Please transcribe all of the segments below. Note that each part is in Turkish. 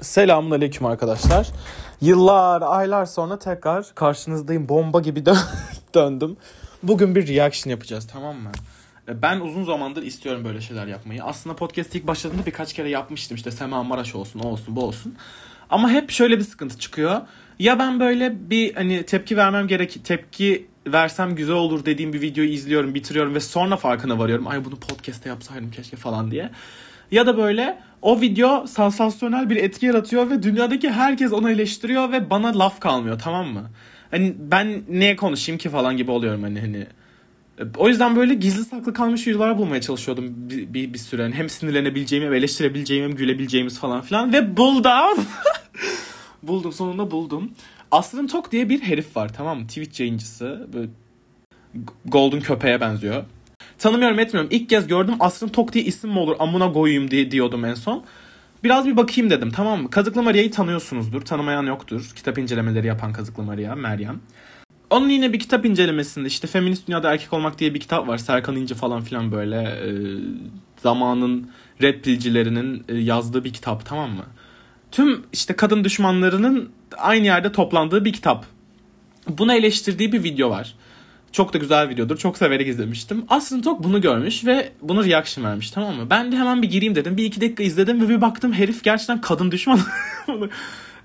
Selamun aleyküm arkadaşlar. Yıllar, aylar sonra tekrar karşınızdayım. Bomba gibi dö- döndüm. Bugün bir reaction yapacağız tamam mı? E, Ben uzun zamandır istiyorum böyle şeyler yapmayı. Aslında podcast ilk başladığında birkaç kere yapmıştım. İşte Sema Maraş olsun, o olsun, bu olsun. Ama hep şöyle bir sıkıntı çıkıyor. Ya ben böyle bir hani tepki vermem gerek, tepki versem güzel olur dediğim bir videoyu izliyorum, bitiriyorum ve sonra farkına varıyorum. Ay bunu podcast'te yapsaydım keşke falan diye. Ya da böyle o video sansasyonel bir etki yaratıyor ve dünyadaki herkes onu eleştiriyor ve bana laf kalmıyor tamam mı? Hani ben neye konuşayım ki falan gibi oluyorum hani hani. O yüzden böyle gizli saklı kalmış videolar bulmaya çalışıyordum bir, bir, bir süre. Hani hem sinirlenebileceğim hem eleştirebileceğim hem gülebileceğimiz falan filan. Ve buldum. buldum sonunda buldum. Asrın Tok diye bir herif var tamam mı? Twitch yayıncısı. Böyle Golden köpeğe benziyor. Tanımıyorum etmiyorum. İlk kez gördüm Asrın Tok diye isim mi olur amına koyayım diye diyordum en son. Biraz bir bakayım dedim tamam mı? Kazıklı Maria'yı tanıyorsunuzdur. Tanımayan yoktur. Kitap incelemeleri yapan Kazıklı Maria, Meryem. Onun yine bir kitap incelemesinde işte Feminist Dünyada Erkek Olmak diye bir kitap var. Serkan İnce falan filan böyle e, zamanın red pillcilerinin e, yazdığı bir kitap tamam mı? Tüm işte kadın düşmanlarının aynı yerde toplandığı bir kitap. Bunu eleştirdiği bir video var. Çok da güzel videodur. Çok severek izlemiştim. Aslında Tok bunu görmüş ve bunu reaction vermiş tamam mı? Ben de hemen bir gireyim dedim. Bir iki dakika izledim ve bir baktım herif gerçekten kadın düşmanı.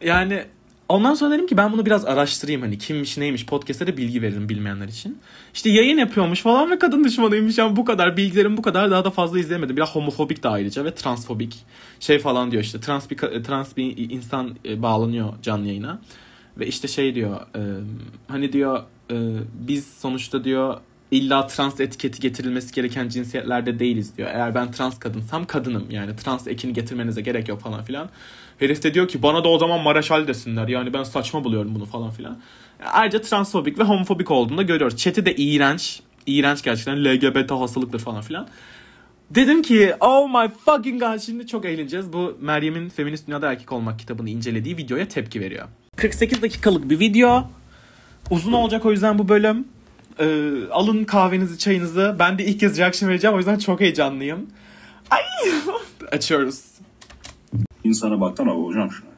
yani ondan sonra dedim ki ben bunu biraz araştırayım. Hani kimmiş neymiş podcast'te de bilgi veririm bilmeyenler için. İşte yayın yapıyormuş falan ve kadın düşmanıymış. Yani bu kadar bilgilerim bu kadar daha da fazla izleyemedim. Biraz homofobik de ayrıca ve transfobik. Şey falan diyor işte trans bir, trans bir insan e, bağlanıyor canlı yayına. Ve işte şey diyor e, hani diyor e, biz sonuçta diyor illa trans etiketi getirilmesi gereken cinsiyetlerde değiliz diyor. Eğer ben trans kadınsam kadınım yani trans ekini getirmenize gerek yok falan filan. Herif de diyor ki bana da o zaman Maraşal desinler yani ben saçma buluyorum bunu falan filan. Ayrıca transfobik ve homofobik olduğunu da görüyoruz. Chat'i de iğrenç. İğrenç gerçekten LGBT hastalıktır falan filan. Dedim ki oh my fucking god şimdi çok eğleneceğiz. Bu Meryem'in Feminist Dünyada Erkek Olmak kitabını incelediği videoya tepki veriyor. 48 dakikalık bir video. Uzun olacak o yüzden bu bölüm. Ee, alın kahvenizi, çayınızı. Ben de ilk kez reaction vereceğim o yüzden çok heyecanlıyım. Ay! Açıyoruz. İnsana baksana hocam şuna.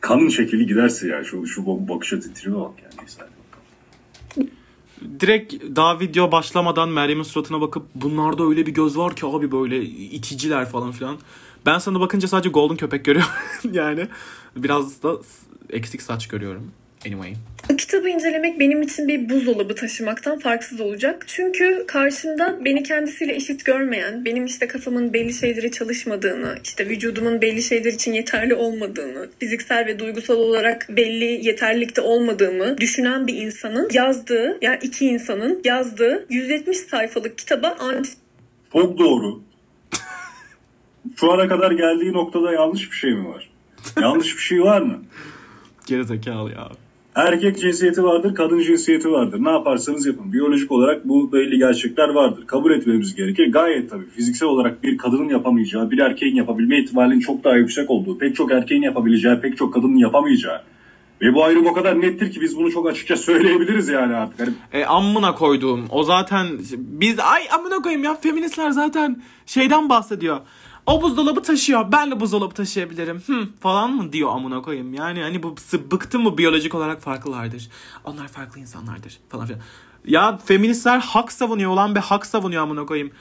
Kanın şekli giderse ya şu şu bakışa titriyor bak yani. Direkt daha video başlamadan Meryem'in suratına bakıp bunlarda öyle bir göz var ki abi böyle iticiler falan filan. Ben sana bakınca sadece golden köpek görüyorum yani. Biraz da eksik saç görüyorum. Anyway. Bu kitabı incelemek benim için bir buzdolabı taşımaktan farksız olacak. Çünkü karşımda beni kendisiyle eşit görmeyen, benim işte kafamın belli şeylere çalışmadığını, işte vücudumun belli şeyler için yeterli olmadığını, fiziksel ve duygusal olarak belli yeterlilikte olmadığımı düşünen bir insanın yazdığı, yani iki insanın yazdığı 170 sayfalık kitaba anti Çok doğru. Şu ana kadar geldiği noktada yanlış bir şey mi var? Yanlış bir şey var mı? Gerizekalı ya. Erkek cinsiyeti vardır, kadın cinsiyeti vardır. Ne yaparsanız yapın. Biyolojik olarak bu belli gerçekler vardır. Kabul etmemiz gerekir. Gayet tabii fiziksel olarak bir kadının yapamayacağı, bir erkeğin yapabilme ihtimalinin çok daha yüksek olduğu, pek çok erkeğin yapabileceği, pek çok kadının yapamayacağı. Ve bu ayrım o kadar nettir ki biz bunu çok açıkça söyleyebiliriz yani artık. Hani E ammına koyduğum o zaten biz ay amına koyayım ya feministler zaten şeyden bahsediyor. O buzdolabı taşıyor. Ben de buzdolabı taşıyabilirim. Hı, falan mı diyor amına koyayım. Yani hani bu bıktım mı biyolojik olarak farklılardır. Onlar farklı insanlardır falan filan. Ya feministler hak savunuyor olan bir hak savunuyor amına koyayım.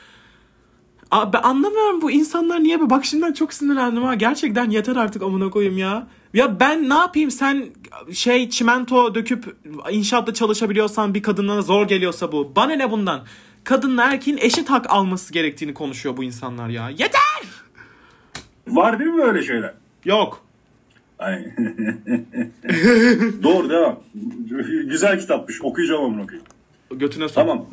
Abi anlamıyorum bu insanlar niye be? Bak şimdiden çok sinirlendim ha. Gerçekten yeter artık amına koyayım ya. Ya ben ne yapayım sen şey çimento döküp inşaatta çalışabiliyorsan bir kadına zor geliyorsa bu. Bana ne bundan? Kadınla erkeğin eşit hak alması gerektiğini konuşuyor bu insanlar ya. Yeter! Var değil mi böyle şeyler? Yok. Ay. Doğru devam. Güzel kitapmış. Okuyacağım onu okuyayım. Götüne sok. Tamam.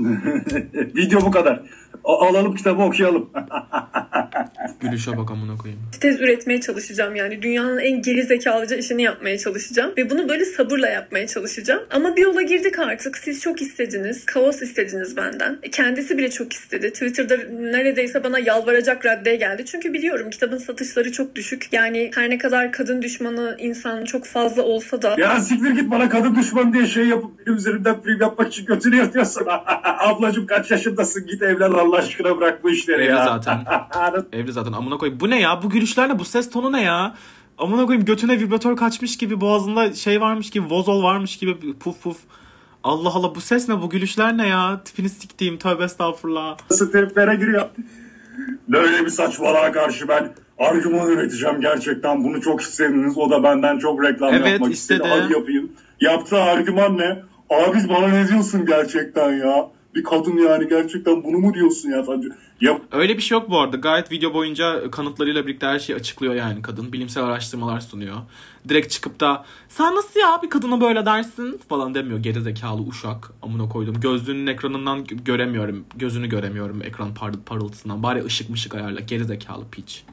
Video bu kadar. Alalım kitabı okuyalım. Gülüşe bak amına koyayım. tez üretmeye çalışacağım. Yani dünyanın en geri zekalıca işini yapmaya çalışacağım. Ve bunu böyle sabırla yapmaya çalışacağım. Ama bir yola girdik artık. Siz çok istediniz. Kaos istediniz benden. E, Kendisi bile çok istedi. Twitter'da neredeyse bana yalvaracak raddeye geldi. Çünkü biliyorum kitabın satışları çok düşük. Yani her ne kadar kadın düşmanı insan çok fazla olsa da ya siktir git bana kadın düşmanı diye şey yapıp benim üzerimden film yapmak için götünü yatıyorsun. Ablacım kaç yaşındasın git evlen Allah aşkına bırak bu işleri Evli ya. zaten. Evli zaten amına koyayım. Bu ne ya? Bu gülüşlerle bu ses tonu ne ya? Amına koyayım götüne vibratör kaçmış gibi boğazında şey varmış gibi vozol varmış gibi puf puf. Allah Allah bu ses ne bu gülüşler ne ya? Tipini siktiğim tövbe estağfurullah. Nasıl triplere giriyor. Böyle bir saçmalığa karşı ben argüman üreteceğim gerçekten. Bunu çok istediniz. O da benden çok reklam Evet, yapmak istedi. istedi. Hadi yapayım. Yaptığı argüman ne? Abi bana ne diyorsun gerçekten ya? Bir kadın yani gerçekten bunu mu diyorsun ya? Yap Öyle bir şey yok bu arada. Gayet video boyunca kanıtlarıyla birlikte her şeyi açıklıyor yani kadın. Bilimsel araştırmalar sunuyor. Direkt çıkıp da sen nasıl ya bir kadına böyle dersin falan demiyor. Geri zekalı uşak. Amına koydum. Gözlüğünün ekranından göremiyorum. Gözünü göremiyorum ekran par parıltısından. Bari ışık mışık ayarla. Geri zekalı piç.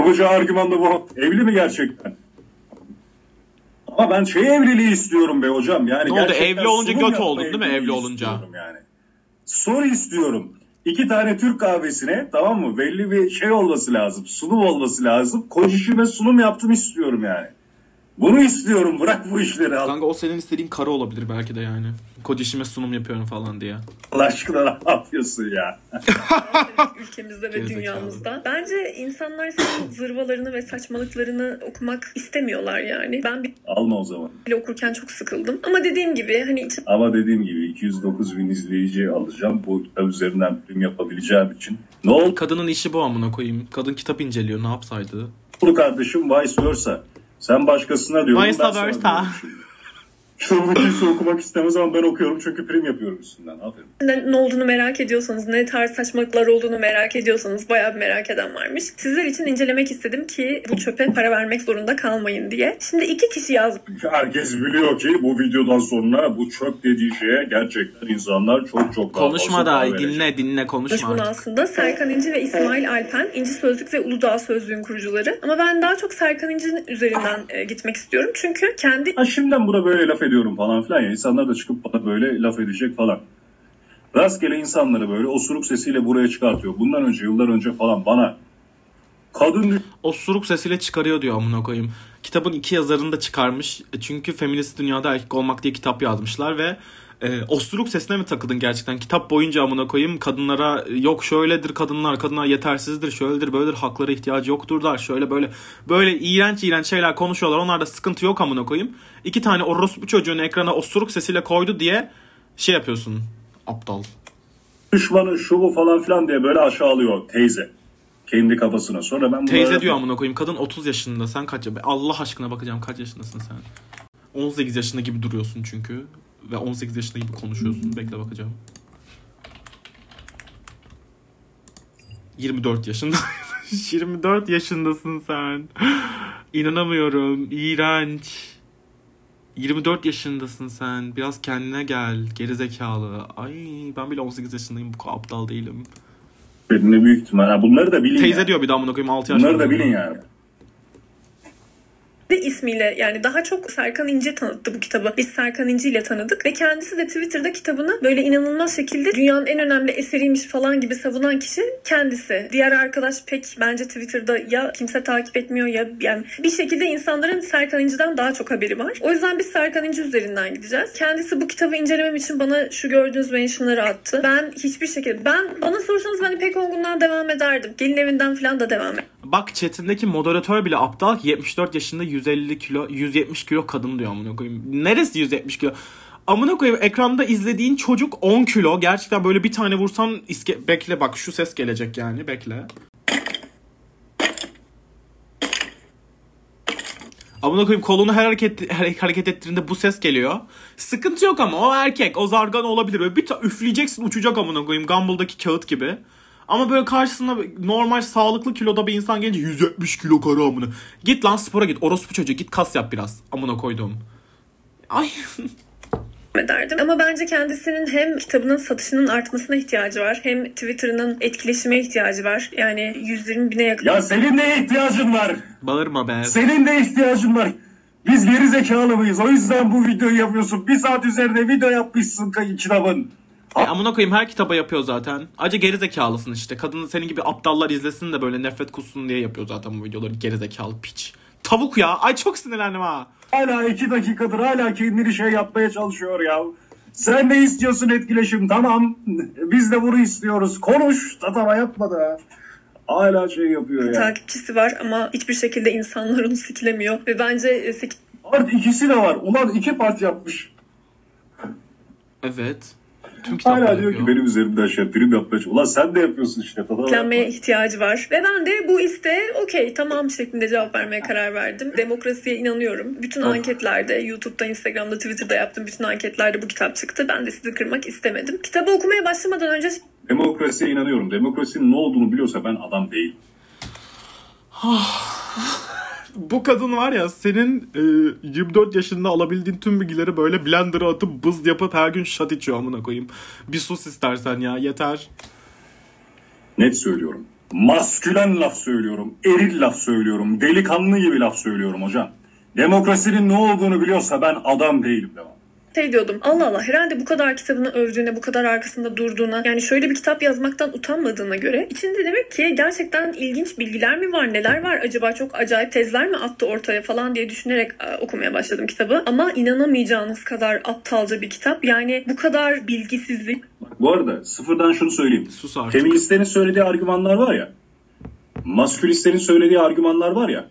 yapacağı argüman da bu. Evli mi gerçekten? Ama ben şey evliliği istiyorum be hocam. Yani Ne oldu? Evli olunca göt oldun değil mi? Evli olunca. Yani. Soru istiyorum. İki tane Türk kahvesine tamam mı? Belli bir şey olması lazım. Sunum olması lazım. Koşuşime sunum yaptım istiyorum yani. Bunu istiyorum. Bırak bu işleri. Allah Kanka o senin istediğin karı olabilir belki de yani. Kocişime sunum yapıyorum falan diye. aşkına ne yapıyorsun ya? ülkemizde ve dünyamızda. Bence insanlar senin zırvalarını ve saçmalıklarını okumak istemiyorlar yani. Ben Alma o zaman. bile okurken çok sıkıldım. Ama dediğim gibi hani Ama dediğim gibi 209 bin izleyici alacağım. Bu kitap üzerinden film yapabileceğim için. Ne oldu Kadının işi bu amına koyayım. Kadın kitap inceliyor ne yapsaydı. kardeşim vice versa? Sen başkasına diyorsun. Vice versa. Kitabını kimse okumak istemez ama ben okuyorum çünkü prim yapıyorum üstünden. Aferin. ne, ne olduğunu merak ediyorsanız, ne tarz saçmalıklar olduğunu merak ediyorsanız bayağı bir merak eden varmış. Sizler için incelemek istedim ki bu çöpe para vermek zorunda kalmayın diye. Şimdi iki kişi yazmış Herkes biliyor ki bu videodan sonra bu çöp dediği şeye gerçekten insanlar çok çok daha Konuşma fazla da para verecek. dinle dinle konuşma bunu aslında. Serkan İnci ve İsmail Alpen, İnci Sözlük ve Uludağ Sözlüğün kurucuları. Ama ben daha çok Serkan İnci'nin üzerinden e, gitmek istiyorum. Çünkü kendi Ha şimdiden buna böyle laf ediyorum falan filan ya. İnsanlar da çıkıp bana böyle laf edecek falan. Rastgele insanları böyle osuruk sesiyle buraya çıkartıyor. Bundan önce yıllar önce falan bana kadın Osuruk sesiyle çıkarıyor diyor amına koyayım. Kitabın iki yazarını da çıkarmış. E, Çünkü Feminist Dünyada Erkek Olmak diye kitap yazmışlar ve e, osuruk sesine mi takıldın gerçekten? Kitap boyunca amına koyayım kadınlara e, yok şöyledir kadınlar, kadınlar yetersizdir, şöyledir, böyledir, haklara ihtiyacı yokturlar. Şöyle böyle böyle iğrenç iğrenç şeyler konuşuyorlar. Onlarda sıkıntı yok amına koyayım. İki tane orospu çocuğunu ekrana osuruk sesiyle koydu diye şey yapıyorsun. Aptal. düşmanı şu bu falan filan diye böyle aşağılıyor teyze. Kendi kafasına. Sonra ben Teyze diyor amına koyayım. Kadın 30 yaşında. Sen kaç? Allah aşkına bakacağım kaç yaşındasın sen? 18 yaşında gibi duruyorsun çünkü. Ve 18 yaşında gibi konuşuyorsun. Bekle bakacağım. 24 yaşında. 24 yaşındasın sen. İnanamıyorum. İğrenç. 24 yaşındasın sen. Biraz kendine gel. Gerizekalı. Ay ben bile 18 yaşındayım. Bu kadar aptal değilim. Ne büyük ihtimal. Ha, bunları da bilin Teyze yani. diyor bir daha amına koyayım 6 yaşında. Bunları da bilin yani. İsmiyle yani daha çok Serkan İnce tanıttı bu kitabı. Biz Serkan İnce ile tanıdık ve kendisi de Twitter'da kitabını böyle inanılmaz şekilde dünyanın en önemli eseriymiş falan gibi savunan kişi kendisi. Diğer arkadaş pek bence Twitter'da ya kimse takip etmiyor ya yani bir şekilde insanların Serkan İnce'den daha çok haberi var. O yüzden biz Serkan İnce üzerinden gideceğiz. Kendisi bu kitabı incelemem için bana şu gördüğünüz mentionları attı. Ben hiçbir şekilde ben bana sorsanız ben İpek Olgun'dan devam ederdim. Gelin evinden falan da devam ederdim. Bak chatindeki moderatör bile aptal ki 74 yaşında 150 kilo 170 kilo kadın diyor amına koyayım. Neresi 170 kilo? Amına koyayım ekranda izlediğin çocuk 10 kilo. Gerçekten böyle bir tane vursan iske... bekle bak şu ses gelecek yani bekle. Amına koyayım kolunu her hareket hareket ettirdiğinde bu ses geliyor. Sıkıntı yok ama o erkek, o zargan olabilir. Böyle bir ta- üfleyeceksin uçacak amına koyayım Gumball'daki kağıt gibi. Ama böyle karşısına normal sağlıklı kiloda bir insan gelince 170 kilo karı amına. Git lan spora git. Orospu çocuğu git kas yap biraz. Amına koydum. Ay. ederdim. Ama bence kendisinin hem kitabının satışının artmasına ihtiyacı var. Hem Twitter'ının etkileşime ihtiyacı var. Yani 120 bine yakın Ya senin ne ihtiyacın var? Bağırma be. Senin de ihtiyacın var. Biz geri zekalı mıyız? O yüzden bu videoyu yapıyorsun. Bir saat üzerinde video yapmışsın kitabın. E, amına koyayım her kitaba yapıyor zaten. Acı geri zekalısın işte. Kadın senin gibi aptallar izlesin de böyle nefret kussun diye yapıyor zaten bu videoları. Geri zekalı piç. Tavuk ya. Ay çok sinirlendim ha. Hala iki dakikadır hala kendini şey yapmaya çalışıyor ya. Sen ne istiyorsun etkileşim? Tamam. Biz de bunu istiyoruz. Konuş. Tatava yapma da. Hala şey yapıyor ya. takipçisi var ama hiçbir şekilde insanlar onu sikilemiyor. Ve bence e, sik- Part ikisi de var. Ulan iki part yapmış. Evet. Tüm kitaplar Hala diyor ki benim üzerimden şey prim yapmaya çalışıyor. Ulan sen de yapıyorsun işte. Falan siklenmeye ihtiyacı var. Ve ben de bu iste okey tamam şeklinde cevap vermeye karar verdim. Demokrasiye inanıyorum. Bütün Oh. anketlerde YouTube'da, Instagram'da, Twitter'da yaptığım bütün anketlerde bu kitap çıktı. Ben de sizi kırmak istemedim. Kitabı okumaya başlamadan önce Demokrasiye inanıyorum. Demokrasinin ne olduğunu biliyorsa ben adam değilim. Bu kadın var ya senin e, 24 yaşında alabildiğin tüm bilgileri böyle blender'a atıp bız yapıp her gün şat içiyor amına koyayım. Bir sus istersen ya yeter. Net söylüyorum. Maskülen laf söylüyorum. Eril laf söylüyorum. Delikanlı gibi laf söylüyorum hocam. Demokrasinin ne olduğunu biliyorsa ben adam değilim devam. Şey diyordum. Allah Allah herhalde bu kadar kitabını övdüğüne, bu kadar arkasında durduğuna, yani şöyle bir kitap yazmaktan utanmadığına göre içinde demek ki gerçekten ilginç bilgiler mi var, neler var acaba çok acayip tezler mi attı ortaya falan diye düşünerek e, okumaya başladım kitabı. Ama inanamayacağınız kadar aptalca bir kitap. Yani bu kadar bilgisizlik, bu arada sıfırdan şunu söyleyeyim. Sus artık. Feministlerin söylediği argümanlar var ya. Maskülistlerin söylediği argümanlar var ya.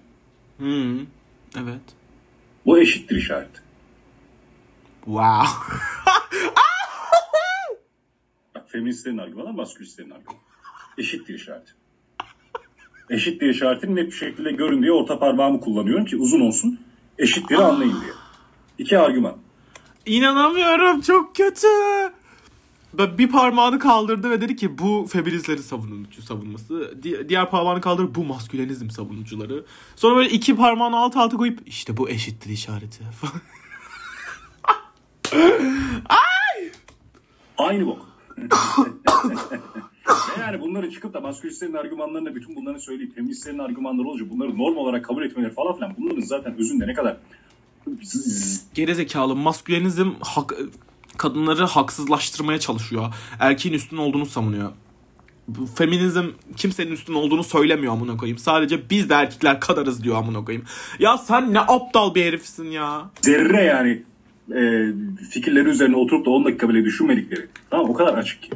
Hmm, evet. Bu eşittir işaret. Wow. Feministlerin argümanı, maskülistlerin argümanı. Eşittir işareti. Eşittir işaretini net bir şekilde görün diye orta parmağımı kullanıyorum ki uzun olsun. Eşitleri anlayın diye. İki argüman. İnanamıyorum çok kötü. Bir parmağını kaldırdı ve dedi ki bu feministlerin savunucu savunması. Di- diğer parmağını kaldırıp bu maskülenizm savunucuları. Sonra böyle iki parmağını alt alta koyup işte bu eşittir işareti. Aynı bok. Yani bunları çıkıp da maskülistlerin argümanlarına bütün bunları söyleyip feministlerin argümanları olunca bunları norm olarak kabul etmeleri falan filan bunların zaten özünde ne kadar Gerizekalı maskülenizm hak, kadınları haksızlaştırmaya çalışıyor. Erkeğin üstün olduğunu savunuyor. Bu feminizm kimsenin üstün olduğunu söylemiyor amına koyayım. Sadece biz de erkekler kadarız diyor amına koyayım. Ya sen ne aptal bir herifsin ya. zerre yani e, fikirleri üzerine oturup da 10 dakika bile düşünmedikleri. Tamam o kadar açık ki.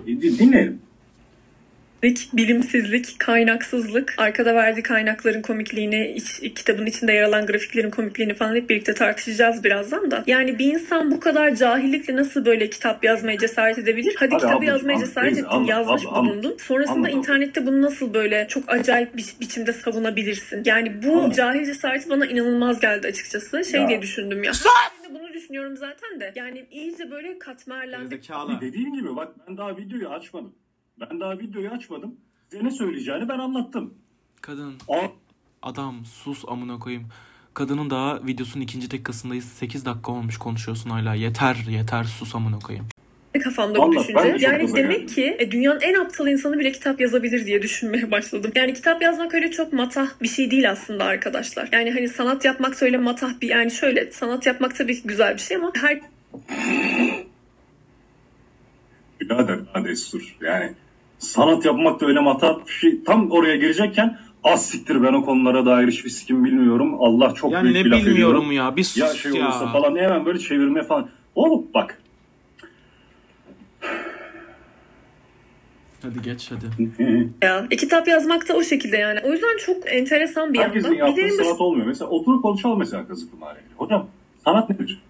Dinleyelim. bilimsizlik, kaynaksızlık, arkada verdiği kaynakların komikliğini, iç, kitabın içinde yer alan grafiklerin komikliğini falan hep birlikte tartışacağız birazdan da. Yani bir insan bu kadar cahillikle nasıl böyle kitap yazmaya cesaret edebilir? Hadi, Hadi kitabı ablacığım, yazmaya anlat, cesaret ettin, anlat, yazmış anlat. bulundun. Sonrasında abla. internette bunu nasıl böyle çok acayip bir biçimde savunabilirsin? Yani bu Anlat. cahil cesareti bana inanılmaz geldi açıkçası. Şey Ya. diye düşündüm ya. De bunu düşünüyorum zaten de. Yani iyice böyle katmerlendik. Dediğim gibi bak ben daha videoyu açmadım. Ben daha videoyu açmadım. Size ne söyleyeceğini ben anlattım. Kadın. Aa, Adam sus amına koyayım. Kadının daha videosunun ikinci dakikasındayız. 8 dakika olmuş konuşuyorsun hala. Yeter yeter sus amına koyayım. kafamda bu Anlat, ben düşünce. de çok Yani demek ki e, dünyanın en aptal insanı bile kitap yazabilir diye düşünmeye başladım. Yani kitap yazmak öyle çok matah bir şey değil aslında arkadaşlar. Yani hani sanat yapmak da öyle matah bir yani şöyle sanat yapmak tabii ki güzel bir şey ama her birader daha destur. Yani sanat yapmak da öyle matah bir şey. Tam oraya girecekken az siktir ben o konulara dair hiçbir sikim bilmiyorum. Allah çok Yani büyük ne bir laf bilmiyorum ediyorum. ya. Bir sus Ya ya. şey olursa falan hemen böyle çevirme falan. Oğlum bak. Hadi geç hadi. ya e, kitap yazmak da o şekilde yani. O yüzden çok enteresan bir Herkesin yandan. Bir yaptığı sanat olmuyor. Mesela oturup konuşalım mesela kazıklı mahalleli. Hocam sanat nedir?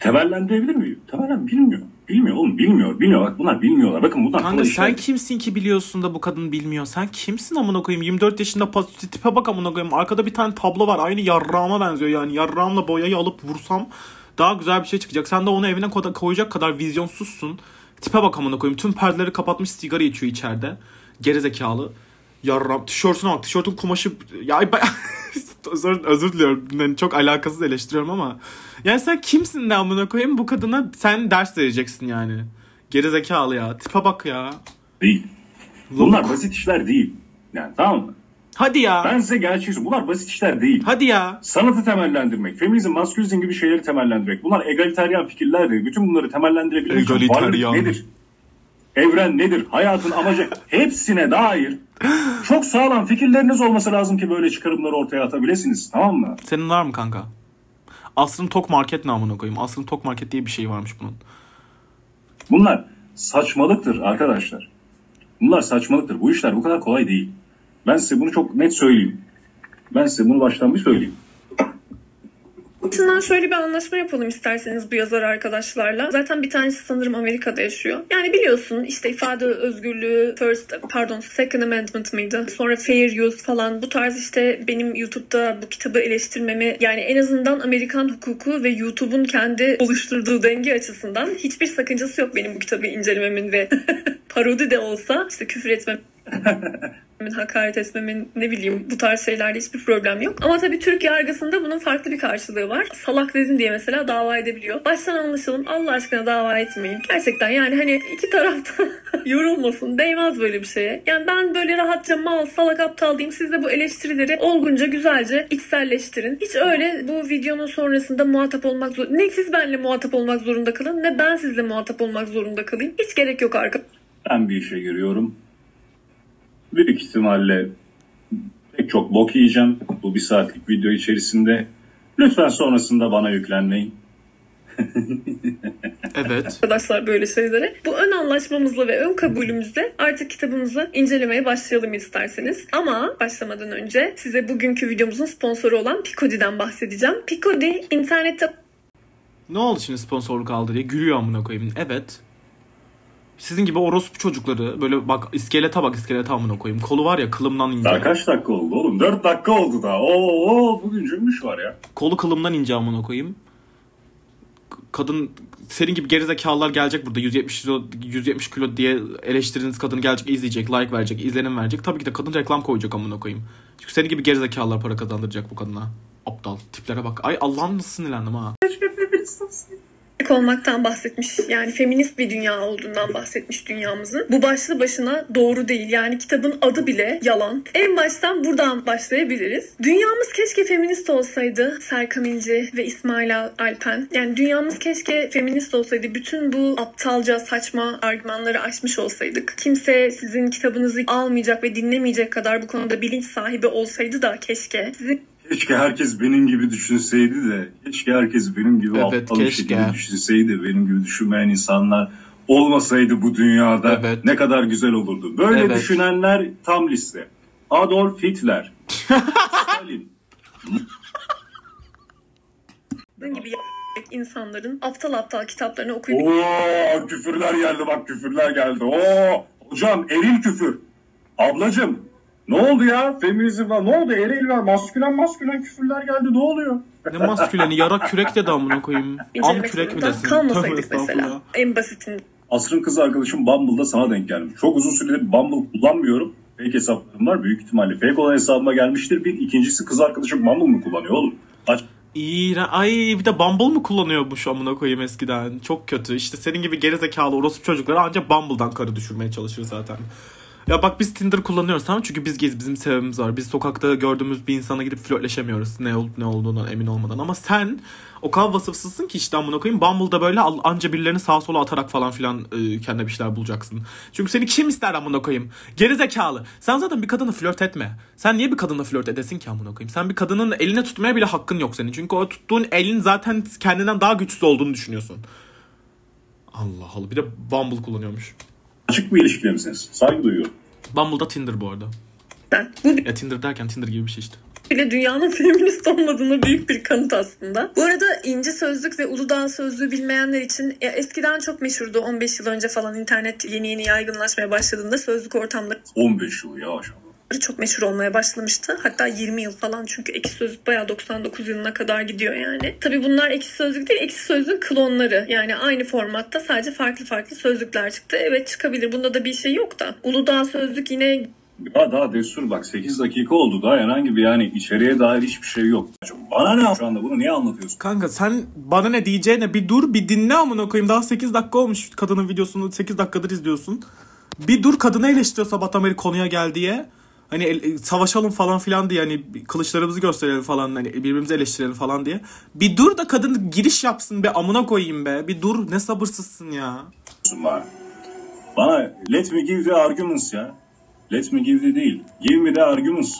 Temellendirebilir miyim? Temellen bilmiyor. Bilmiyor oğlum bilmiyor. Bilmiyor bak bunlar bilmiyorlar. Bakın bunlar Kanka sen işler. kimsin ki biliyorsun da bu kadın bilmiyor. Sen kimsin amına koyayım? 24 yaşında pas- tipe bak amına koyayım. Arkada bir tane tablo var. Aynı yarrağıma benziyor yani. Yarrağımla boyayı alıp vursam daha güzel bir şey çıkacak. Sen de onu evine koyacak kadar vizyonsuzsun. Tipe bak amına koyayım. Tüm perdeleri kapatmış sigara içiyor içeride. Gerizekalı. Yarram. Tişörtüne bak. Tişörtün kumaşı... Ya ben... özür, özür diliyorum. Yani çok alakasız eleştiriyorum ama. Yani sen kimsin de amına koyayım? Bu kadına sen ders vereceksin yani. Gerizekalı ya. Tipe bak ya. Değil. Bunlar basit işler değil. Yani tamam mı? Hadi ya. Ben size söyleyeyim. Bunlar basit işler değil. Hadi ya. Sanatı temellendirmek, feminizm, maskülizm gibi şeyleri temellendirmek. Bunlar egaliteryan fikirler değil. Bütün bunları temellendirebilmek için varlık nedir? Evren nedir? Hayatın amacı hepsine dair çok sağlam fikirleriniz olması lazım ki böyle çıkarımları ortaya atabilirsiniz. Tamam mı? Senin var mı kanka? Asrın Tok Market ne amına koyayım? Asrın Tok Market diye bir şey varmış bunun. Bunlar saçmalıktır arkadaşlar. Bunlar saçmalıktır. Bu işler bu kadar kolay değil. Ben size bunu çok net söyleyeyim. Ben size bunu baştan bir söyleyeyim. Şundan şöyle bir anlaşma yapalım isterseniz bu yazar arkadaşlarla. Zaten bir tanesi sanırım Amerika'da yaşıyor. Yani biliyorsun işte ifade özgürlüğü, first pardon second amendment mıydı? Sonra fair use falan bu tarz işte benim YouTube'da bu kitabı eleştirmemi yani en azından Amerikan hukuku ve YouTube'un kendi oluşturduğu denge açısından hiçbir sakıncası yok benim bu kitabı incelememin ve parodi de olsa işte küfür etmem hakaret etmemin ne bileyim bu tarz şeylerde hiçbir problem yok. Ama tabii Türk yargısında bunun farklı bir karşılığı var. Salak dedin diye mesela dava edebiliyor. Baştan anlaşalım Allah aşkına dava etmeyin. Gerçekten yani hani iki tarafta yorulmasın. Değmez böyle bir şeye. Yani ben böyle rahatça mal salak aptal diyeyim. Siz de bu eleştirileri olgunca güzelce içselleştirin. Hiç öyle bu videonun sonrasında muhatap olmak zor. Ne siz benimle muhatap olmak zorunda kalın ne ben sizle muhatap olmak zorunda kalayım. Hiç gerek yok arkadaşlar. Ben bir işe giriyorum. Büyük ihtimalle pek çok bok yiyeceğim bu bir saatlik video içerisinde. Lütfen sonrasında bana yüklenmeyin. Evet. arkadaşlar böyle şeylere. Bu ön anlaşmamızla ve ön kabulümüzle artık kitabımızı incelemeye başlayalım isterseniz. Ama başlamadan önce size bugünkü videomuzun sponsoru olan Picodi'den bahsedeceğim. Picodi internette Ne oldu şimdi sponsorluk aldı diye gülüyor amına koyayım. Evet. Sizin gibi orospu çocukları böyle bak iskelete bak iskelete amına koyayım. Kolu var ya kılımdan ince. Daha kaç dakika oldu oğlum? 4 dakika oldu daha. Oo bugün cümbüş var ya. Kolu kılımdan ince amına koyayım. Kadın senin gibi gerizekalılar gelecek burada 170 kilo 170 kilo diye eleştirdiğiniz kadın gelecek izleyecek, like verecek, izlenim verecek. Tabii ki de kadın reklam koyacak amına koyayım. Çünkü senin gibi gerizekalılar para kazandıracak bu kadına. Aptal tiplere bak. Ay Allah'ım nasıl sinirlendim ha. Olmaktan bahsetmiş. Yani feminist bir dünya olduğundan bahsetmiş dünyamızın. Bu başlı başına doğru değil. Yani kitabın adı bile yalan. En baştan buradan başlayabiliriz. Dünyamız keşke feminist olsaydı. Serkan İnci ve İsmail Alpen. Yani dünyamız keşke feminist olsaydı. Bütün bu aptalca saçma argümanları aşmış olsaydık. Kimse sizin kitabınızı almayacak ve dinlemeyecek kadar bu konuda bilinç sahibi olsaydı da keşke. Sizin Keşke herkes benim gibi düşünseydi de. Keşke herkes benim gibi Evet, aptal bir şekilde düşünseydi. Benim gibi düşünmeyen insanlar olmasaydı bu dünyada Evet. ne kadar güzel olurdu. Böyle Evet. düşünenler tam liste. Adolf Hitler. Stalin. gibi insanların aptal aptal kitaplarını okuyup Oo küfürler geldi bak küfürler geldi. Oo hocam eril küfür. Ablacım ne oldu ya? Feminizm var. Ne oldu? Eril var. Maskülen maskülen küfürler geldi. Ne oluyor? Ne masküleni yara kürek dedi amına koyayım. Am kürek mi desin? Kalmasaydık mesela. En basitinde. Asrın kız arkadaşım Bumble'da sana denk gelmiş. Çok uzun süredir Bumble kullanmıyorum. Fake hesaplarım var. Büyük ihtimalle fake olan hesabıma gelmiştir. Bir ikincisi kız arkadaşım Bumble mı kullanıyor oğlum? Aç İğren. Ay bir de Bumble mı kullanıyormuş amına koyayım eskiden. Çok kötü. İşte senin gibi gerizekalı orospu çocukları ancak Bumble'dan karı düşürmeye çalışır zaten. Ya bak biz Tinder kullanıyoruz tamam çünkü biz geziz bizim sebebimiz var. Biz sokakta gördüğümüz bir insana gidip flörtleşemiyoruz ne olup ne olduğundan emin olmadan. Ama sen o kadar vasıfsızsın ki işte amına koyayım Bumble'da böyle anca birilerini sağa sola atarak falan filan e, kendine bir şeyler bulacaksın. Çünkü seni kim ister amına koyayım? Gerizekalı. Sen zaten bir kadını flört etme. Sen niye bir kadınla flört edesin ki amına koyayım? Sen bir kadının eline tutmaya bile hakkın yok senin. Çünkü o tuttuğun elin zaten kendinden daha güçsüz olduğunu düşünüyorsun. Allah Allah. Bir de Bumble kullanıyormuş. Açık bir ilişkide misiniz? Saygı duyuyorum. Bumble'da Tinder bu arada. Ben. Bu Ya Tinder derken Tinder gibi bir şey işte. bile dünyanın feminist olmadığına büyük bir kanıt aslında. Bu arada İnci Sözlük ve Uludağ Sözlüğü bilmeyenler için ya eskiden çok meşhurdu. 15 yıl önce falan internet yeni yeni yaygınlaşmaya başladığında sözlük ortamları 15 yıl yavaş ama. Çok meşhur olmaya başlamıştı. Hatta 20 yıl falan çünkü Ekşi Sözlük bayağı 99 yılına kadar gidiyor yani. Tabii bunlar Ekşi Sözlük değil, Ekşi Sözlük'ün klonları. Yani aynı formatta sadece farklı farklı sözlükler çıktı. Evet çıkabilir. Bunda da bir şey yok da. Uludağ Sözlük yine Ya daha destur bak 8 dakika oldu daha herhangi bir yani içeriye dair hiçbir şey yok. Bana ne şu anda bunu niye anlatıyorsun? Kanka sen bana ne diyeceğine bir dur bir dinle amına koyayım. Daha 8 dakika olmuş kadının videosunu 8 dakikadır izliyorsun. Bir dur kadını eleştiriyor sabahtan beri konuya gel diye. Hani el- e, savaşalım falan filan diye hani kılıçlarımızı gösterelim falan hani birbirimizi eleştirelim falan diye. Bir dur da kadın giriş yapsın be amına koyayım be. Bir dur ne sabırsızsın ya. bana. Let me give the arguments ya. Let me give the değil. Give me the arguments.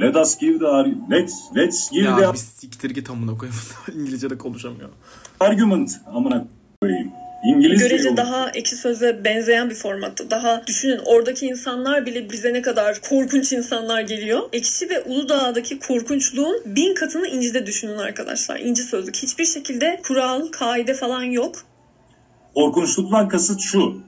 Let us give the arg- let's let's give Ya the bir siktir git amına koyayım. İngilizce de konuşamıyor. argument amına koyayım. İngilizce görece yolu. daha ekşi söze benzeyen bir formatta. Daha düşünün oradaki insanlar bile bize ne kadar korkunç insanlar geliyor. Ekşi ve Uludağ'daki korkunçluğun bin katını İnci'de düşünün arkadaşlar. İnci sözlük. Hiçbir şekilde kural, kaide falan yok. Korkunçluktan kasıt şu.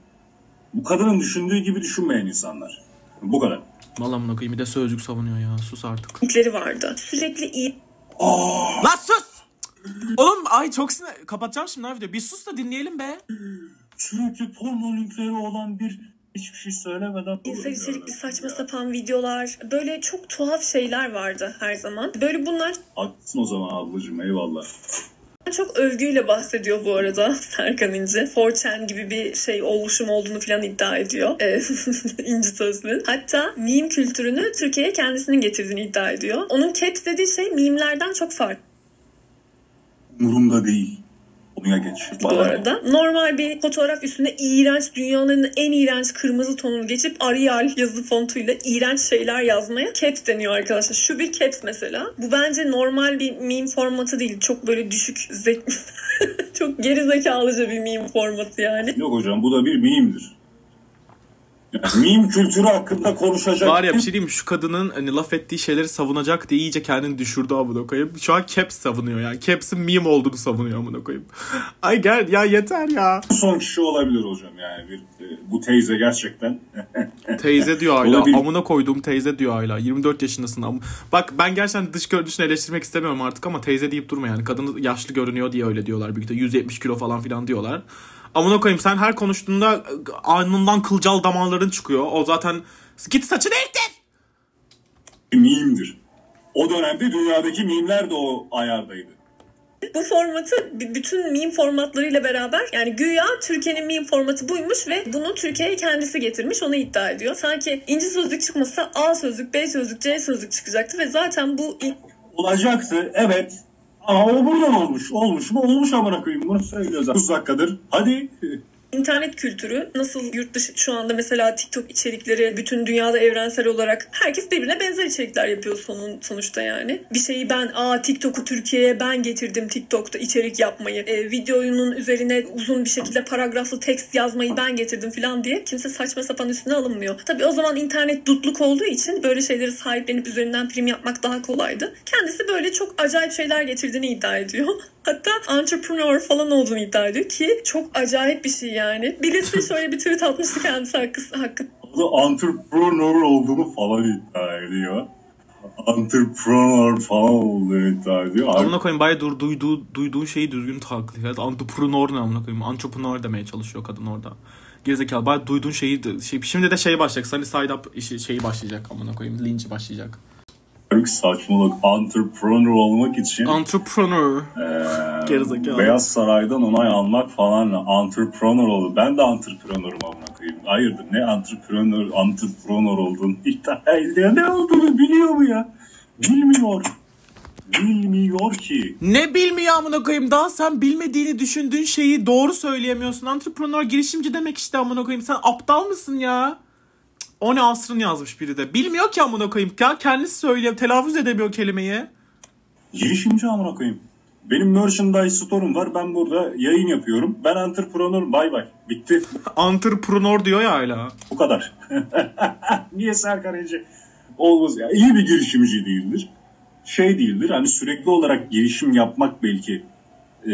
Bu kadının düşündüğü gibi düşünmeyen insanlar. Bu kadar. Valla koyayım bir de sözcük savunuyor ya. Sus artık. Linkleri vardı. Sürekli iyi Lan sus! Oğlum ay çok sinir... Kapatacağım şimdi ha videoyu. Bir sus da dinleyelim be. Sürekli porno linkleri olan bir hiçbir şey söylemeden... cinsel içerikli saçma sapan videolar. Böyle çok tuhaf şeyler vardı her zaman. Böyle bunlar Haklısın o zaman ablacığım eyvallah. çok övgüyle bahsediyor bu arada Serkan İnci. 4chan gibi bir şey oluşum olduğunu falan iddia ediyor. Ee, İnci sözlü. Hatta meme kültürünü Türkiye'ye kendisinin getirdiğini iddia ediyor. Onun caps dediği şey meme'lerden çok farklı Umurumda değil. Konuya geç. bu arada. Normal bir fotoğraf üstüne iğrenç dünyanın en iğrenç kırmızı tonunu geçip Arial yazı fontuyla iğrenç şeyler yazmaya caps deniyor arkadaşlar. Şu bir caps mesela. Bu bence normal bir meme formatı değil. Çok böyle düşük zek çok geri zekalıca bir meme formatı yani. Yok hocam bu da bir mimdir. Meme kültürü hakkında konuşacak. Var ya bir şey diyeyim şu kadının hani laf ettiği şeyleri savunacak diye iyice kendini düşürdü amına koyayım. Şu an Caps savunuyor yani. Caps'in meme olduğunu savunuyor amına koyayım. Ay gel ya yeter ya. son kişi olabilir hocam yani bir e, bu teyze gerçekten Teyze diyor hala. Olabilir. Amına koyduğum teyze diyor hala. 24 yaşındasın. Am- Bak ben gerçekten dış görünüşünü eleştirmek istemiyorum artık ama teyze deyip durma yani. Kadın yaşlı görünüyor diye öyle diyorlar. Büyük ihtimalle 170 kilo falan filan diyorlar. Amına koyayım sen her konuştuğunda e, alnından kılcal damarların çıkıyor. O zaten git saçını ektir. mimdir. O dönemde dünyadaki mimler de o ayardaydı. Bu formatı bütün meme formatlarıyla beraber yani güya Türkiye'nin meme formatı buymuş ve bunu Türkiye'ye kendisi getirmiş onu iddia ediyor. Sanki inci sözlük çıkmasa A sözlük, B sözlük, C sözlük çıkacaktı ve zaten bu Olacaktı evet. Ama o buradan olmuş. Olmuş mu? Olmuş amına koyayım. Bunu söylüyoruz. 30 dakikadır. Hadi. İnternet kültürü nasıl yurt dışı şu anda mesela TikTok içerikleri bütün dünyada evrensel olarak herkes birbirine benzer içerikler yapıyor sonun, sonuçta yani. Bir şeyi ben aa TikTok'u Türkiye'ye ben getirdim TikTok'ta içerik yapmayı. E, videonun üzerine uzun bir şekilde paragraflı tekst yazmayı ben getirdim falan diye kimse saçma sapan üstüne alınmıyor. Tabii o zaman internet dutluk olduğu için böyle şeyleri sahiplenip üzerinden prim yapmak daha kolaydı. Kendisi böyle çok acayip şeyler getirdiğini iddia ediyor. Hatta entrepreneur falan olduğunu iddia ediyor ki çok acayip bir şey yani. Birisi şöyle bir tweet atmıştı kendisi hakkı, hakkı O entrepreneur olduğunu falan iddia ediyor. Entrepreneur falan olduğunu iddia ediyor. Amına koyayım baya dur, duyduğu, duyduğu şeyi düzgün taklit et. Entrepreneur ne amına koyayım? Entrepreneur demeye çalışıyor kadın orada. Gerizekalı baya duyduğun şeyi şey, şimdi de şey başlayacak. Sunny Side Up işi, şeyi başlayacak amına koyayım. Linci başlayacak. Büyük saçmalık. Entrepreneur olmak için Entrepreneur. Gerizekalı. Beyaz Saray'dan onay almak falan entrepreneur oldu. Ben de entrepreneur'um amına koyayım. Hayırdır ne entrepreneur, entrepreneur olduğunu iddia ediyor. Ne olduğunu biliyor mu ya? Bilmiyor. Bilmiyor ki. Ne bilmiyor amına koyayım daha sen bilmediğini düşündüğün şeyi doğru söyleyemiyorsun. Entrepreneur girişimci demek işte amına koyayım. Sen aptal mısın ya? O ne asrın yazmış biri de. Bilmiyor ki amına koyayım. Ya kendisi söylüyor. Telaffuz edemiyor kelimeyi. Girişimci amına koyayım. Benim merchandise store'um var. Ben burada yayın yapıyorum. Ben entrepreneur. Bay bay. Bitti. Entrepreneur diyor ya hala. Bu kadar. Niye Serkan Ece olmaz ya? İyi bir girişimci değildir. Şey değildir. Hani sürekli olarak girişim yapmak belki e,